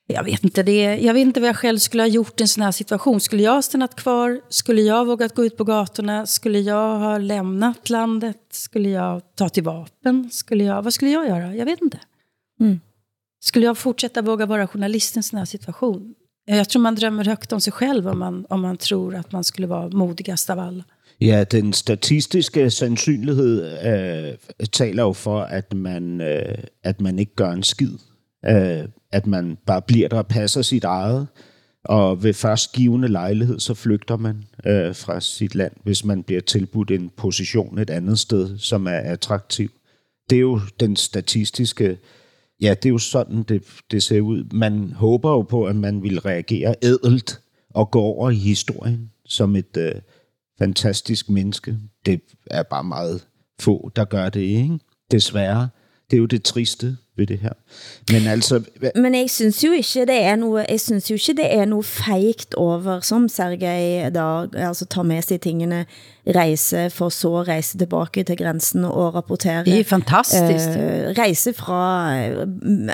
jag vet inte, det, jag vet inte vad jag själv skulle ha gjort i en sån här situation. Skulle jag ha stannat kvar? Skulle jag ha vågat gå ut på gatorna? Skulle jag ha lämnat landet? Skulle jag ta till vapen? Skulle jag, vad skulle jag göra? Jag vet inte. Mm. Skulle jag fortsätta våga vara journalist i en sån här situation? Jag tror man drömmer högt om sig själv om man, om man tror att man skulle vara modigast av alla. Ja, den statistiske sandsynlighed øh, taler jo for, at man, øh, at man ikke gør en skid. Øh, at man bare bliver der og passer sit eget, og ved først givende lejlighed, så flygter man øh, fra sit land, hvis man bliver tilbudt en position et andet sted, som er attraktiv. Det er jo den statistiske Ja, det er jo sådan, det, det ser ud. Man håber jo på, at man vil reagere ædelt og gå over i historien som et øh, fantastisk menneske. Det er bare meget få, der gør det, ikke? Desværre. Det er jo det triste ved det her. Men altså... Men jeg synes jo ikke, det er noget, jeg synes jo ikke, det er noget feigt over, som Sergej da, altså tager med sig tingene, rejse for så rejse tilbage til grænsen og rapportere. Det er fantastisk. Øh, rejse fra, øh,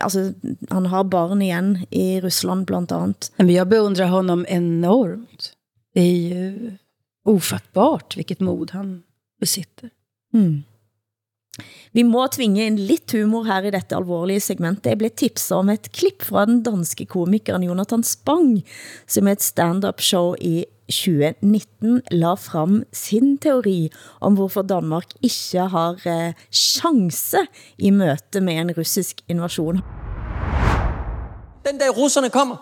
altså han har barn igen i Rusland blandt andet. Men jeg beundrer honom enormt. Det är ju ofattbart vilket mod han besitter. Mm. Vi må tvinge en lidt humor her i dette alvorlige segmentet. Jeg blev tipset om et klip fra den danske komikeren Jonathan Spang, som et stand-up show i 2019 la frem sin teori om hvorfor Danmark ikke har eh, chance i møte med en russisk invasion. Den dag russerne kommer,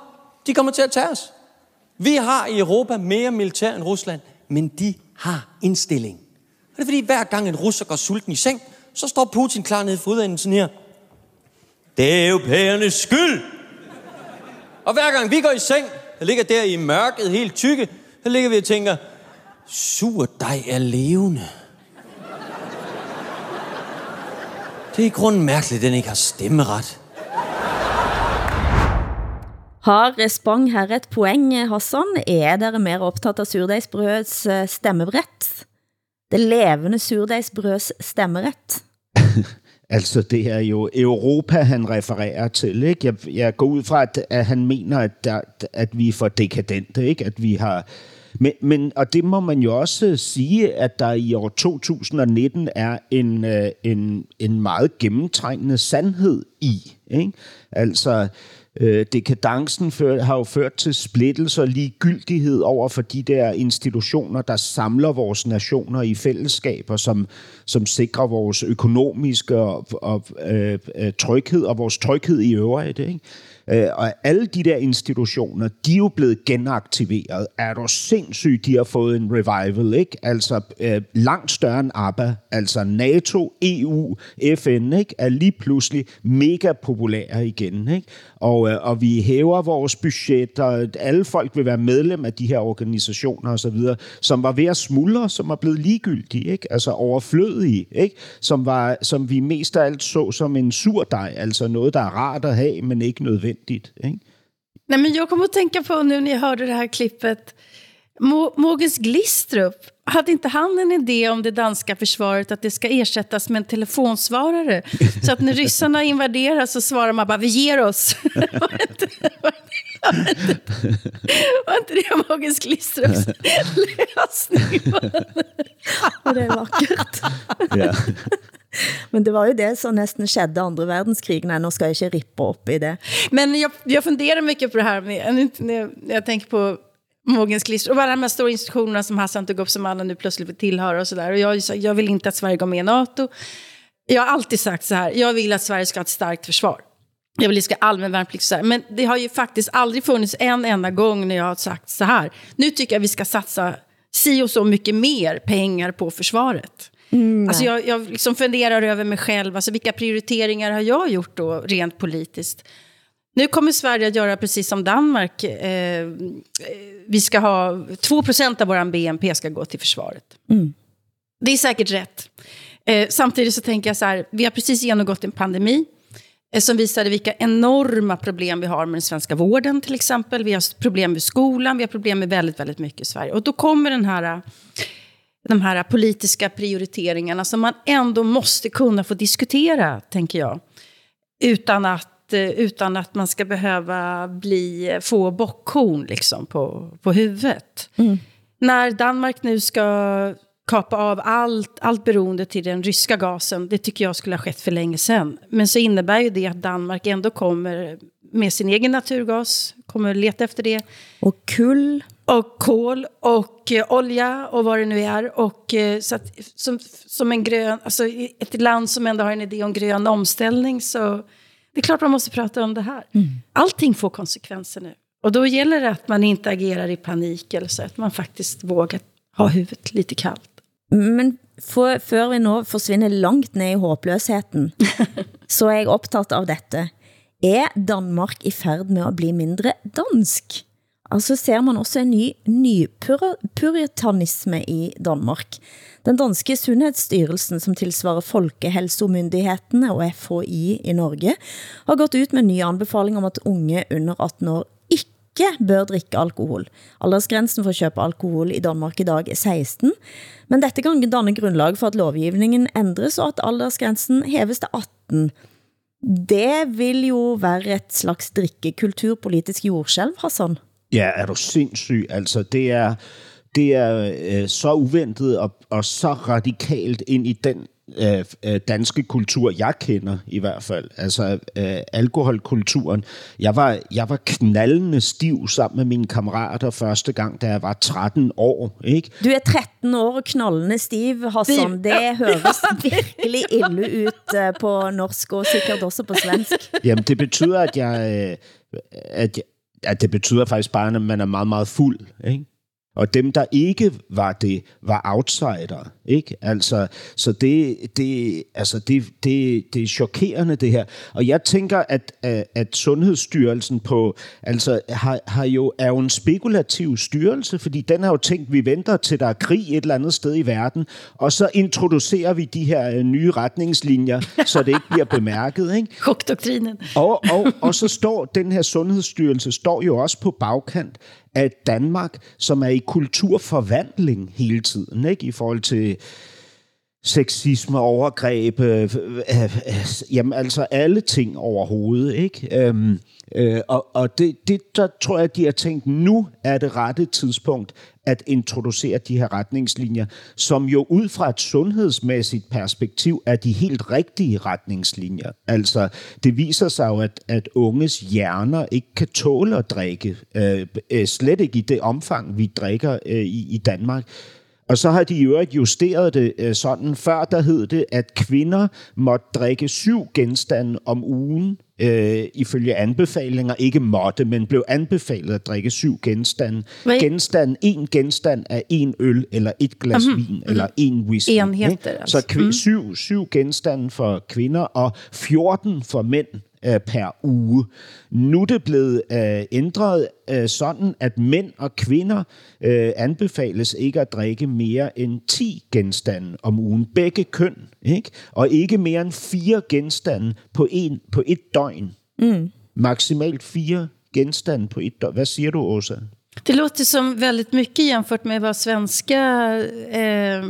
de kommer til at tage os. Vi har i Europa mere militær end Rusland, men de har indstilling. Og det er fordi, hver gang en russer går sulten i seng, så står Putin klar nede i fodenden sådan her. Det er europæernes skyld! Og hver gang vi går i seng, der ligger der i mørket helt tykke, så ligger vi og tænker, sur dig er levende. Det er i grunden mærkeligt, at den ikke har stemmeret. Har Spang her et poeng, Hassan? Er dere mere optaget af surdejsbrødets øh, stemmebrett? Det levende surdejsbrøds stemmeret? [LAUGHS] altså, det er jo Europa, han refererer til. Ikke? Jeg, jeg går ud fra, at, at han mener, at, der, at vi er for dekadente. Ikke? At vi har... Men, men, og det må man jo også sige, at der i år 2019 er en, øh, en, en meget gennemtrængende sandhed i. Ikke? Altså, Øh, Øh, dekadencen før, har jo ført til splittelse og ligegyldighed over for de der institutioner, der samler vores nationer i fællesskaber, som, som sikrer vores økonomiske og, og øh, øh tryghed og vores tryghed i øvrigt. Ikke? Øh, og alle de der institutioner, de er jo blevet genaktiveret. Er du sindssygt, de har fået en revival, ikke? Altså øh, langt større end ABBA, altså NATO, EU, FN, ikke? Er lige pludselig mega populære igen, ikke? Og, øh, og vi hæver vores budget, og alle folk vil være medlem af de her organisationer osv., som var ved at smuldre, som er blevet ligegyldige, ikke? Altså overflødige, ikke? Som, var, som vi mest af alt så som en surdej, altså noget, der er rart at have, men ikke nødvendigt nødvendigt. Ikke? Nej, men jag kommer att tänka på nu när jag hörde det här klippet. Mogens Glistrup, hade inte han en idé om det danska försvaret att det ska ersättas med en telefonsvarare? Så att när ryssarna invaderar så svarar man bara vi ger oss. [LAUGHS] var, inte, var, inte, var inte det Mogens Glistrups lösning? [LAUGHS] det är vackert. Men det var ju det som nästan skedde andra verdenskrig. Nej, nu ska jag inte rippa upp i det. Men jag, jag funderar mycket på det här med, när jag tänker på Mogens klister och alla de här stora institutionerna som Hassan tog upp som alla nu plötsligt vill tillhöra och sådär. Och jag, jag vill inte att Sverige går med i NATO. Jag har alltid sagt så här, jag vill att Sverige ska ha ett starkt försvar. Jag vill att ska allmän värnplikt. Så här. Men det har ju faktiskt aldrig funnits en enda gång när jag har sagt så här. Nu tycker jag vi ska satsa si och så mycket mer pengar på försvaret. Mm, alltså jag, jag liksom funderar över mig själv, alltså vilka prioriteringar har jag gjort då rent politiskt? Nu kommer Sverige att göra precis som Danmark. Eh, vi ska ha 2% av vår BNP ska gå till försvaret. Mm. Det är säkert rätt. Eh, samtidigt så tänker jag så här, vi har precis genomgått en pandemi. eh, som visade vilka enorma problem vi har med den svenska vården till exempel. Vi har problem med skolan, vi har problem med väldigt, väldigt mycket i Sverige. Och då kommer den här, de här politiska prioriteringarna som man ändå måste kunna få diskutera, tänker jag. Utan att, eh, utan att man ska behöva bli, få bockhorn liksom på, på huvudet. Mm. När Danmark nu ska kapa av allt, allt beroende till den ryska gasen, det tycker jag skulle ha skett för länge sedan. Men så innebär ju det att Danmark ändå kommer med sin egen naturgas, kommer leta efter det. Och kul. Och kol och eh, olja och vad det nu är. Och, eh, så att, som, som en grön, alltså ett land som ändå har en idé om grön omställning så det är klart man måste prata om det här. Mm. Allting får konsekvenser nu. Och då gäller det att man inte agerar i panik eller så, att man faktiskt vågar ha huvudet lite kallt. Men for, før vi nå forsvinder langt ned i håbløsheten, [LAUGHS] så er jeg optaget av dette. Er Danmark i færd med at bli mindre dansk? Altså ser man også en ny, ny puritanisme i Danmark. Den danske Sundhedsstyrelsen, som tilsvarer Folkehelsemyndighederne og FHI i Norge, har gått ut med en ny anbefaling om at unge under 18 år ikke bør drikke alkohol. Aldersgrænsen for at købe alkohol i Danmark i dag er 16, men dette kan danne grundlag for at lovgivningen ændres og at aldersgrænsen hæves til 18. Det vil jo være et slags drikkekulturpolitisk jordskælv, Hassan. Ja, er du sindssyg? Altså, det er, det er øh, så uventet og, og så radikalt ind i den øh, øh, danske kultur, jeg kender i hvert fald. Altså øh, alkoholkulturen. Jeg var, jeg var knallende stiv sammen med mine kammerater første gang, da jeg var 13 år. Ikke? Du er 13 år og knallende stiv, Hassan. Det høres virkelig ille ud øh, på norsk og sikkert også på svensk. Jamen, det betyder, at jeg... Øh, at, at det betyder faktisk bare, at man er meget, meget fuld. Ikke? Og dem, der ikke var det, var outsider, ikke? Altså, så det, det, altså det, det, det er chokerende, det her. Og jeg tænker, at, at Sundhedsstyrelsen på, altså, har, har jo, er jo en spekulativ styrelse, fordi den har jo tænkt, vi venter til der er krig et eller andet sted i verden, og så introducerer vi de her øh, nye retningslinjer, så det ikke bliver bemærket, ikke? [LAUGHS] Chokdoktrinen. Og, og, og så står den her Sundhedsstyrelse, står jo også på bagkant af Danmark, som er i kulturforvandling hele tiden, ikke? i forhold til sexisme, overgreb, øh, øh, øh, jamen altså alle ting overhovedet, ikke? Øhm, øh, og og det, det, der tror jeg, de har tænkt, nu er det rette tidspunkt at introducere de her retningslinjer, som jo ud fra et sundhedsmæssigt perspektiv er de helt rigtige retningslinjer. Altså, det viser sig jo, at, at unges hjerner ikke kan tåle at drikke, øh, øh, slet ikke i det omfang, vi drikker øh, i, i Danmark. Og så har de jo ikke justeret det øh, sådan. Før der hed det, at kvinder måtte drikke syv genstande om ugen, øh, ifølge anbefalinger. Ikke måtte, men blev anbefalet at drikke syv genstande. Hvad? Genstand, en genstand er en øl, eller et glas mm-hmm. vin, eller en whisky. Enheder, altså. Så kv- mm. syv, syv genstande for kvinder, og 14 for mænd øh, per uge. Nu er det blevet øh, ændret øh, sådan, at mænd og kvinder øh, anbefales ikke at drikke mere end 10 genstande om ugen. Begge køn, ikke? Og ikke mere end fire genstande på, en, på et døgn. Mm. Maksimalt fire genstande på et døgn. Hvad siger du, Åsa? Det låter som väldigt mycket jämfört med vad svenska eh,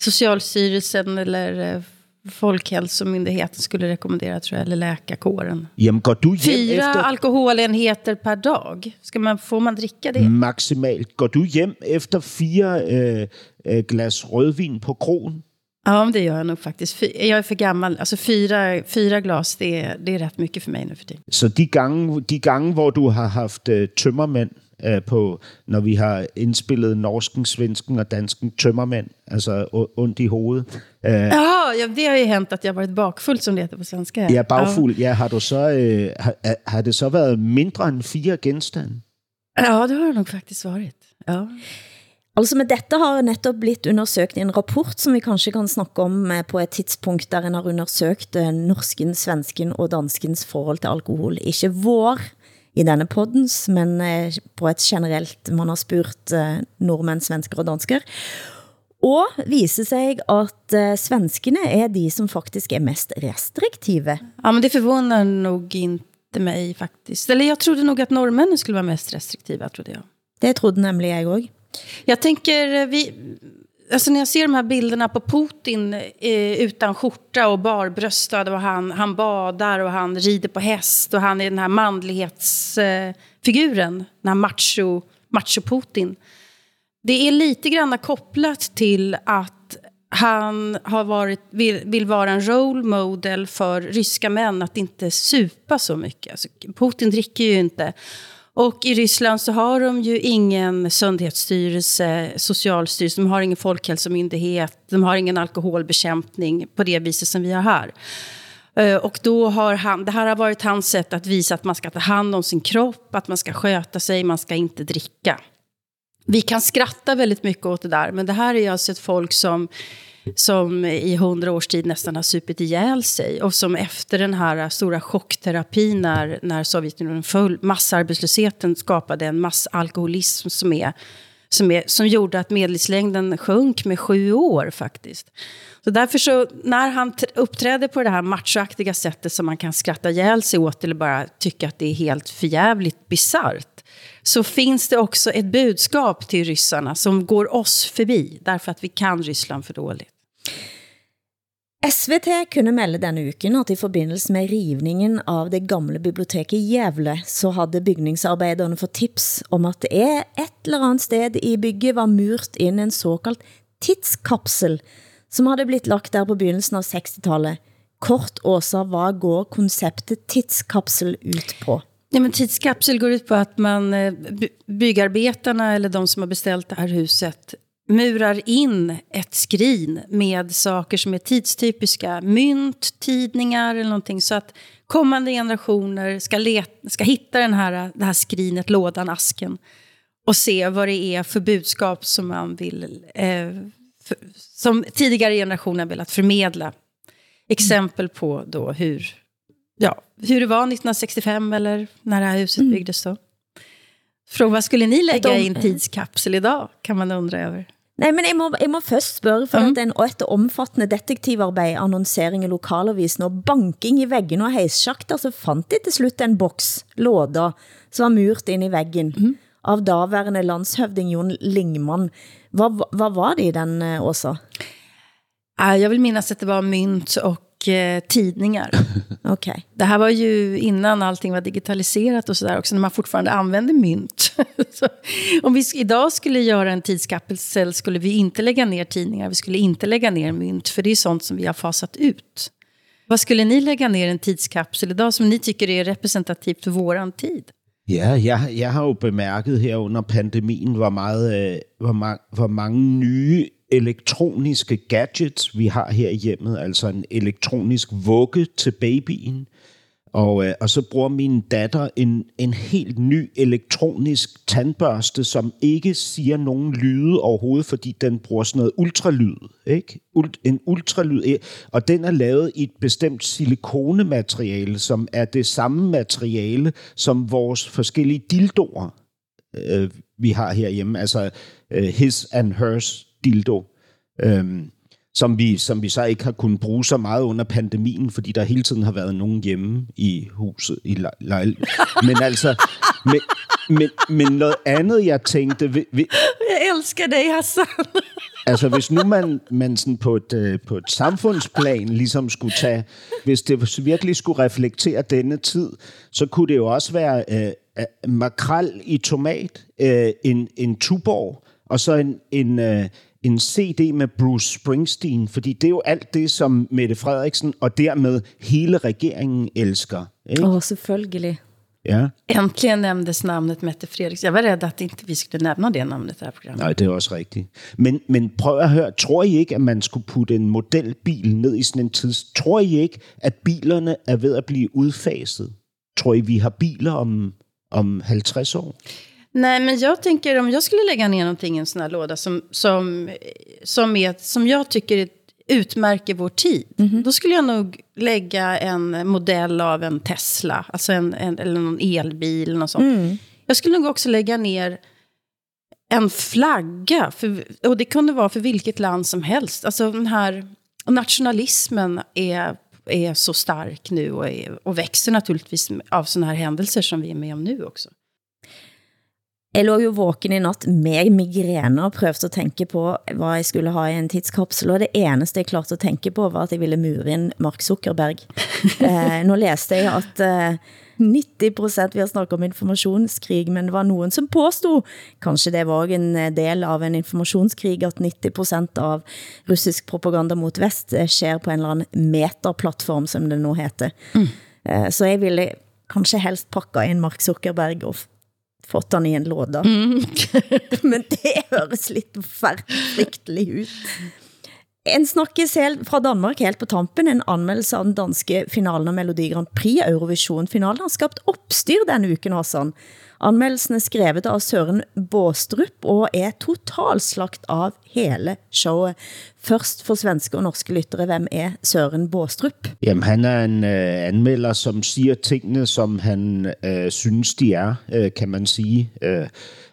Socialstyrelsen eller eh, Folkhälsomyndigheten skulle rekommendera, tror jag, eller läkarkåren. Jamen, går du hjem Fyra efter... alkoholenheter per dag. Ska man, får man dricka det? Maximalt. Går du hjem efter fire øh, øh, glas rødvin på krogen? Ja, men det gör jag nog faktiskt. Jag är för gammal. Alltså fyra, fyra glas, det är, det är rätt mycket för mig nu för tiden. Så de gange, de gange hvor du har haft øh, tømmermænd øh, på, når vi har indspillet norsken, svensken og dansken tømmermænd, altså ondt i hovedet. Øh, ja, ja, det har ju hänt att jag varit bakfull, som det heter på svenska. Ja, bagfuld. Ja, har, du så, øh, har, har det så været mindre end fire genstande? Ja, det har det nok faktisk varit. Ja. Altså med dette har netop blitt undersøgt i en rapport, som vi kanskje kan snakke om eh, på et tidspunkt, der en har undersøgt eh, norsken, svensken og danskens forhold til alkohol. Ikke vår i denne poddens, men eh, på et generelt, man har spurt nordmænd, svensker og dansker. Og viser sig at uh, svenskene er de som faktisk er mest restriktive. Ja, men det förvånar nog inte mig faktiskt. Eller jag trodde nog att norrmännen skulle vara mest restriktiva, trodde jag. Det trodde nemlig jeg også. Jag tänker, eh, vi, alltså när jag ser de här bilderna på Putin eh, utan skjorta och barbröstad och han, han badar och han rider på häst och han är den här manlighetsfiguren, eh, den här macho, macho-Putin. Det är lite grann kopplat till att han har varit, vill, vill vara en role model för ryska män att inte supa så mycket. Alltså, Putin dricker ju inte. Och i Ryssland så har de ju ingen sundhetsstyrelse, socialstyrelse, de har ingen folkhälsomyndighet, de har ingen alkoholbekämpning på det viset som vi har här. Eh, och då har han, det här har varit hans sätt att visa att man ska ta hand om sin kropp, att man ska sköta sig, man ska inte dricka. Vi kan skratta väldigt mycket åt det där, men det här är alltså ett folk som som i hundra års tid nästan har supit ihjäl sig och som efter den här stora chockterapin när, när Sovjetunionen föll, massarbetslösheten skapade en massalkoholism som, är, som, är, som gjorde att medellivslängden sjönk med sju år faktiskt. Så därför så, när han uppträder på det här machoaktiga sättet som man kan skratta ihjäl sig åt eller bara tycka att det är helt förjävligt bisarrt, så finns det också ett budskap till ryssarna som går oss förbi, därför att vi kan Ryssland för dåligt. SVT kunne melde denne uken at i forbindelse med rivningen av det gamle biblioteket i Gävle, så havde bygningsarbejderne fået tips om at det er et eller andet sted i bygget var murt ind en såkaldt tidskapsel, som havde blitt lagt der på begyndelsen av 60-tallet. Kort Åsa, hvad går konceptet tidskapsel ut på? Ja, men tidskapsel går ut på att man, eh, byggarbetarna eller de som har beställt det här huset murar in ett skrin med saker som är tidstypiska. Mynt, tidningar eller någonting. Så att kommande generationer ska, leta, ska hitta den här, det här skrinet, lådan, asken. Och se vad det är för budskap som man vill... Eh, för, som tidigare generationer velat förmedla. Exempel på då hur, ja, hur det var 1965 eller när det här huset mm. byggdes då. Fråga, vad skulle ni lägga i en tidskapsel idag, kan man undra över. Nej, men jeg må, jeg må først spørge, for mm. at en, et omfattende detektivarbejde, annonsering i lokalavisen og banking i væggen og heissjakter, så fandt de til slut en boks, låda, som var murt ind i væggen, mm. av daværende landshøvding Jon Lingman. Hvad, hvad var det i den, også? Jag vill minnas att det var mynt och eh, tidningar. [LAUGHS] okay. Det här var ju innan allting var digitaliserat och sådär också, när man fortfarande använde mynt. [LAUGHS] om vi idag skulle göra en tidskapsel skulle vi inte lägga ner tidningar, vi skulle inte lägga ner mynt, för det är sånt som vi har fasat ut. Vad skulle ni lägga ner en tidskapsel idag som ni tycker är representativt för våran tid? Ja, jeg, jeg har jo bemærket her under pandemien, hvor, meget, øh, hvor, ma- hvor mange nye elektroniske gadgets, vi har her i hjemmet, altså en elektronisk vugge til babyen, og, øh, og så bruger min datter en, en helt ny elektronisk tandbørste, som ikke siger nogen lyde overhovedet, fordi den bruger sådan noget ultralyd. Ikke? En ultralyd. Og den er lavet i et bestemt silikonemateriale, som er det samme materiale som vores forskellige dildoer, øh, vi har herhjemme. Altså øh, his and hers dildo. Øhm, som vi, som vi så ikke har kunnet bruge så meget under pandemien, fordi der hele tiden har været nogen hjemme i huset. I lejl. [LAUGHS] Men altså, men, men, men noget andet, jeg tænkte... Vi, vi, jeg elsker dig, Hassan. altså, hvis nu man, man sådan på, et, øh, på et samfundsplan ligesom skulle tage... Hvis det virkelig skulle reflektere denne tid, så kunne det jo også være øh, makrel i tomat, øh, en, en tuborg, og så en, en, øh, en CD med Bruce Springsteen, fordi det er jo alt det, som Mette Frederiksen og dermed hele regeringen elsker. Åh, oh, selvfølgelig. Ja. Äntligen nämndes namnet Mette Fredriksson. Jag var rädd att inte vi skulle nämna det namnet i det här programmet. Nej, det er også rigtigt. Men, men prøv at høre, tror I ikke, at man skulle putte en modelbil ned i sådan en tids... Tror I ikke, at bilerne er ved at blive udfaset? Tror I, vi har biler om, om 50 år? Nej, men jag tänker om jag skulle lägga ner någonting i en sån här låda som, som, som, är, som jag tycker utmärker vår tid. Mm -hmm. Då skulle jag nog lägga en modell av en Tesla, alltså en, en eller någon elbil. Något sånt. Mm. Jag skulle nog också lägga ner en flagga. För, och det kunde vara för vilket land som helst. Alltså den här nationalismen är, är så stark nu och, är, och växer naturligtvis av sådana här händelser som vi är med om nu också. Jeg lå jo våken i natt med migrene og prøvde at tænke på, hvad jeg skulle ha i en tidskapsel, og det eneste jeg klarte at tænke på, var at jeg ville mure ind Mark Zuckerberg. [LAUGHS] eh, nu læste jeg, at eh, 90% vi har snakket om informationskrig, men det var nogen, som påstod, kanskje det var en eh, del av en informationskrig, at 90% av russisk propaganda mot vest eh, sker på en eller anden metaplattform, som det nu heter. Mm. Eh, så jeg ville kanskje helst pakke ind Mark Zuckerberg og fått han i en låda. Mm. [LAUGHS] Men det høres lidt fryktelig ut. En snakkes helt fra Danmark helt på tampen, en anmeldelse av den danske finalen av Melodi Grand Prix Eurovision-finalen har skabt opstyr denne uken, Hassan. Anmeldelsen er skrevet av Søren Båstrup og er totalslagt av hele showet. Først for svenske og norske lyttere, hvem er Søren Båstrup? Jamen, han er en øh, anmelder, som siger tingene, som han øh, synes, de er, øh, kan man sige. Øh,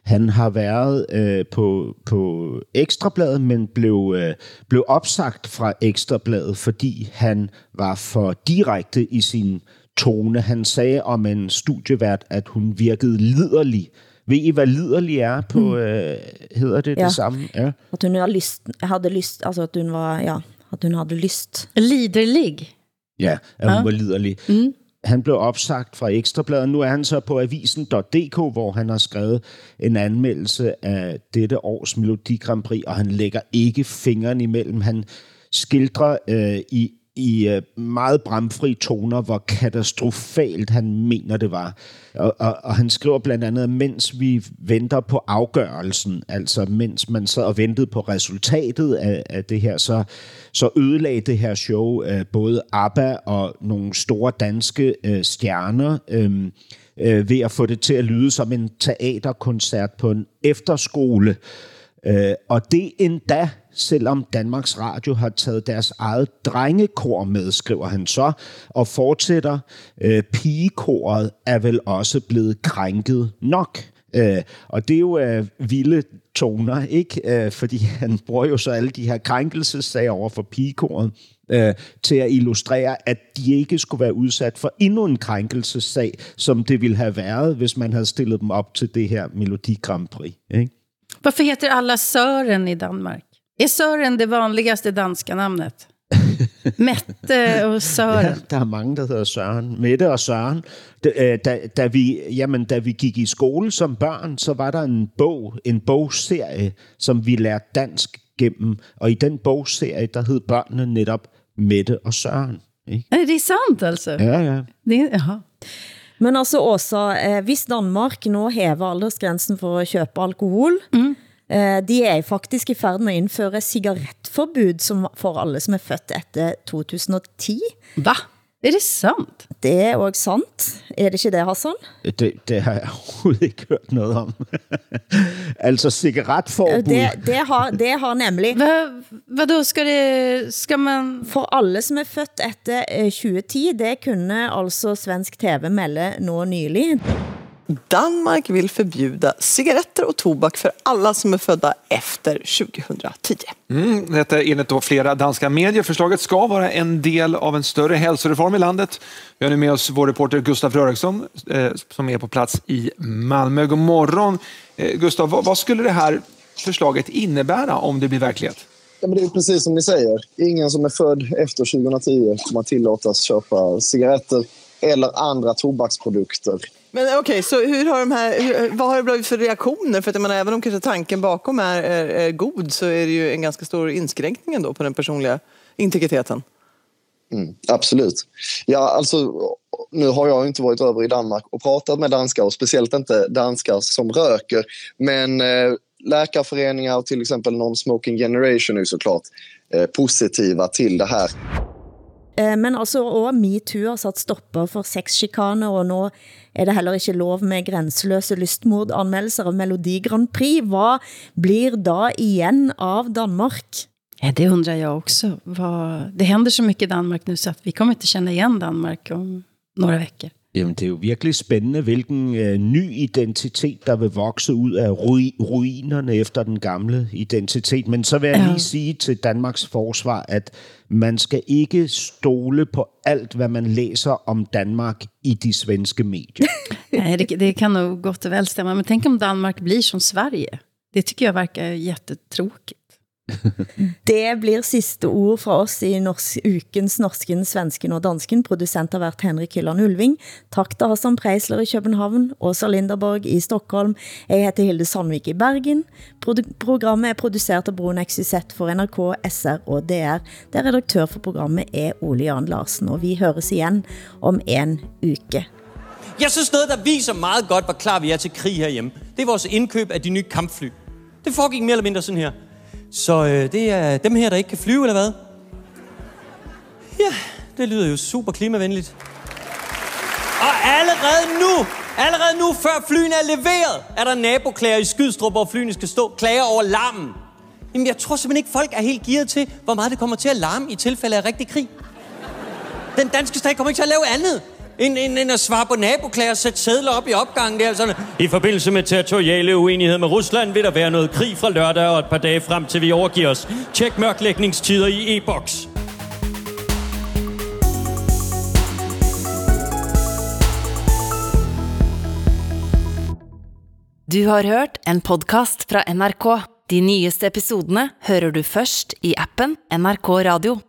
han har været øh, på, på Ekstrabladet, men blev, øh, blev opsagt fra Ekstrabladet, fordi han var for direkte i sin tone. Han sagde om en studievært, at hun virkede liderlig. Ved I, hvad liderlig er på, mm. øh, hedder det ja. det samme? Ja. At hun havde lyst, havde lyst, altså at hun var, ja, at hun havde lyst. Liderlig? Ja, at hun ja. var liderlig. Mm. Han blev opsagt fra Ekstrabladet. Nu er han så på avisen.dk, hvor han har skrevet en anmeldelse af dette års Melodi Grand Prix, og han lægger ikke fingeren imellem. Han skildrer øh, i i øh, meget bramfri toner, hvor katastrofalt han mener det var. Og, og, og han skriver blandt andet, at mens vi venter på afgørelsen, altså mens man så og ventede på resultatet af, af det her, så, så ødelagde det her show øh, både ABBA og nogle store danske øh, stjerner øh, øh, ved at få det til at lyde som en teaterkoncert på en efterskole. Øh, og det endda selvom Danmarks Radio har taget deres eget drengekor med, skriver han så, og fortsætter, øh, pigekoret er vel også blevet krænket nok. Øh, og det er jo øh, vilde toner, ikke? Øh, fordi [LAUGHS] han bruger jo så alle de her krænkelsessager over for pigekoret øh, til at illustrere, at de ikke skulle være udsat for endnu en krænkelsessag, som det ville have været, hvis man havde stillet dem op til det her Melodi Grand Prix. Ikke? Hvorfor heter alla Søren i Danmark? Är Søren det vanligaste danska namnet? [LAUGHS] Mette og Søren. Ja, der er mange, der hedder Søren. Mette og Søren. Da, øh, da, da, vi, jamen, da vi gik i skole som børn, så var der en bog, en bogserie, som vi lærte dansk gennem. Og i den bogserie, der hed børnene netop Mette og Søren. Ikke? Er det sant, altså? Ja, ja. Det, aha. Men altså, Åsa, eh, hvis Danmark nu hæver aldersgrænsen for at købe alkohol, mm de er faktisk i færd med at indføre cigarettforbud som for alle som er født efter 2010. Hvad? Er det sant? Det er også sant. Er det ikke det, Hassan? Det, det har jeg [LAUGHS] overhovedet ikke hørt noget om. [LAUGHS] altså cigaretforbud. Det, det, har, det har nemlig... Hvad, hvad då skal det... Skal man... For alle som er født efter 2010, eh, det kunne altså svensk TV melde nå nylig. Danmark vill förbjuda cigaretter och tobak för alla som är födda efter 2010. Mm, detta är enligt då flera danska medier. Förslaget ska vara en del av en större hälsoreform i landet. Vi har nu med oss vår reporter Gustav Röriksson eh, som är på plats i Malmö. God morgon. Eh, Gustav, vad, vad, skulle det här förslaget innebära om det blir verklighet? Ja, men det är precis som ni säger. Ingen som är född efter 2010 kommer att tillåtas köpa cigaretter eller andra tobaksprodukter men okej, okay, så hur har de här, hur, vad har det blivit för reaktioner? För att jag menar, även om kanske tanken bakom är, är, är god så är det ju en ganska stor inskränkning ändå på den personliga integriteten. Mm, absolut. Ja, alltså, nu har jag inte varit över i Danmark och pratat med danskar och speciellt inte danskar som röker. Men eh, läkarföreningar och till exempel Non-Smoking Generation är såklart eh, positiva till det här. Eh, men altså, og MeToo har sat stopper for sexchikane, og nu er det heller ikke lov med grænseløse lystmordanmeldelser av Melodi Grand Prix. Hvad blir da igen av Danmark? Ja, det undrar jag också. Vad, det händer så mycket i Danmark nu så att vi kommer inte känna igen Danmark om några veckor. Jamen, det er jo virkelig spændende, hvilken øh, ny identitet, der vil vokse ud af ru- ruinerne efter den gamle identitet. Men så vil jeg lige sige til Danmarks forsvar, at man skal ikke stole på alt, hvad man læser om Danmark i de svenske medier. [LAUGHS] Nej, det, det kan nog gott och väl stämma. Men tänk om Danmark blir som Sverige. Det tycker jag verkar jättetråkigt. [LAUGHS] Det blir sidste ord fra oss i norsk, ukens Norsken, Svensken og Dansken. Producent har været Henrik Hylland Ulving. Tak til Hassan Preisler i København, Åsa Linderborg i Stockholm. Jeg heter Hilde Sandvik i Bergen. Produ- programmet er produceret af Broen XYZ for NRK, SR og DR. Der redaktør for programmet er Ole Jan Larsen, og vi høres igen om en uke. Jeg synes noget, der viser meget godt, hvor klar vi er til krig herhjemme. Det er vores indkøb af de nye kampfly. Det foregik mere eller mindre sådan her. Så øh, det er dem her, der ikke kan flyve, eller hvad? Ja, det lyder jo super klimavenligt. Og allerede nu, allerede nu, før flyene er leveret, er der naboklager i Skydstrup, hvor flyene skal stå, klager over larmen. Jamen, jeg tror simpelthen ikke, folk er helt gearet til, hvor meget det kommer til at larme i tilfælde af rigtig krig. Den danske stat kommer ikke til at lave andet, end, end, end at svare på naboklager og sætte sædler op i opgangen der. Sådan, I forbindelse med territoriale uenighed med Rusland vil der være noget krig fra lørdag og et par dage frem til vi overgiver os. Tjek mørklægningstider i e-boks. Du har hørt en podcast fra NRK. De nyeste episodene hører du først i appen NRK Radio.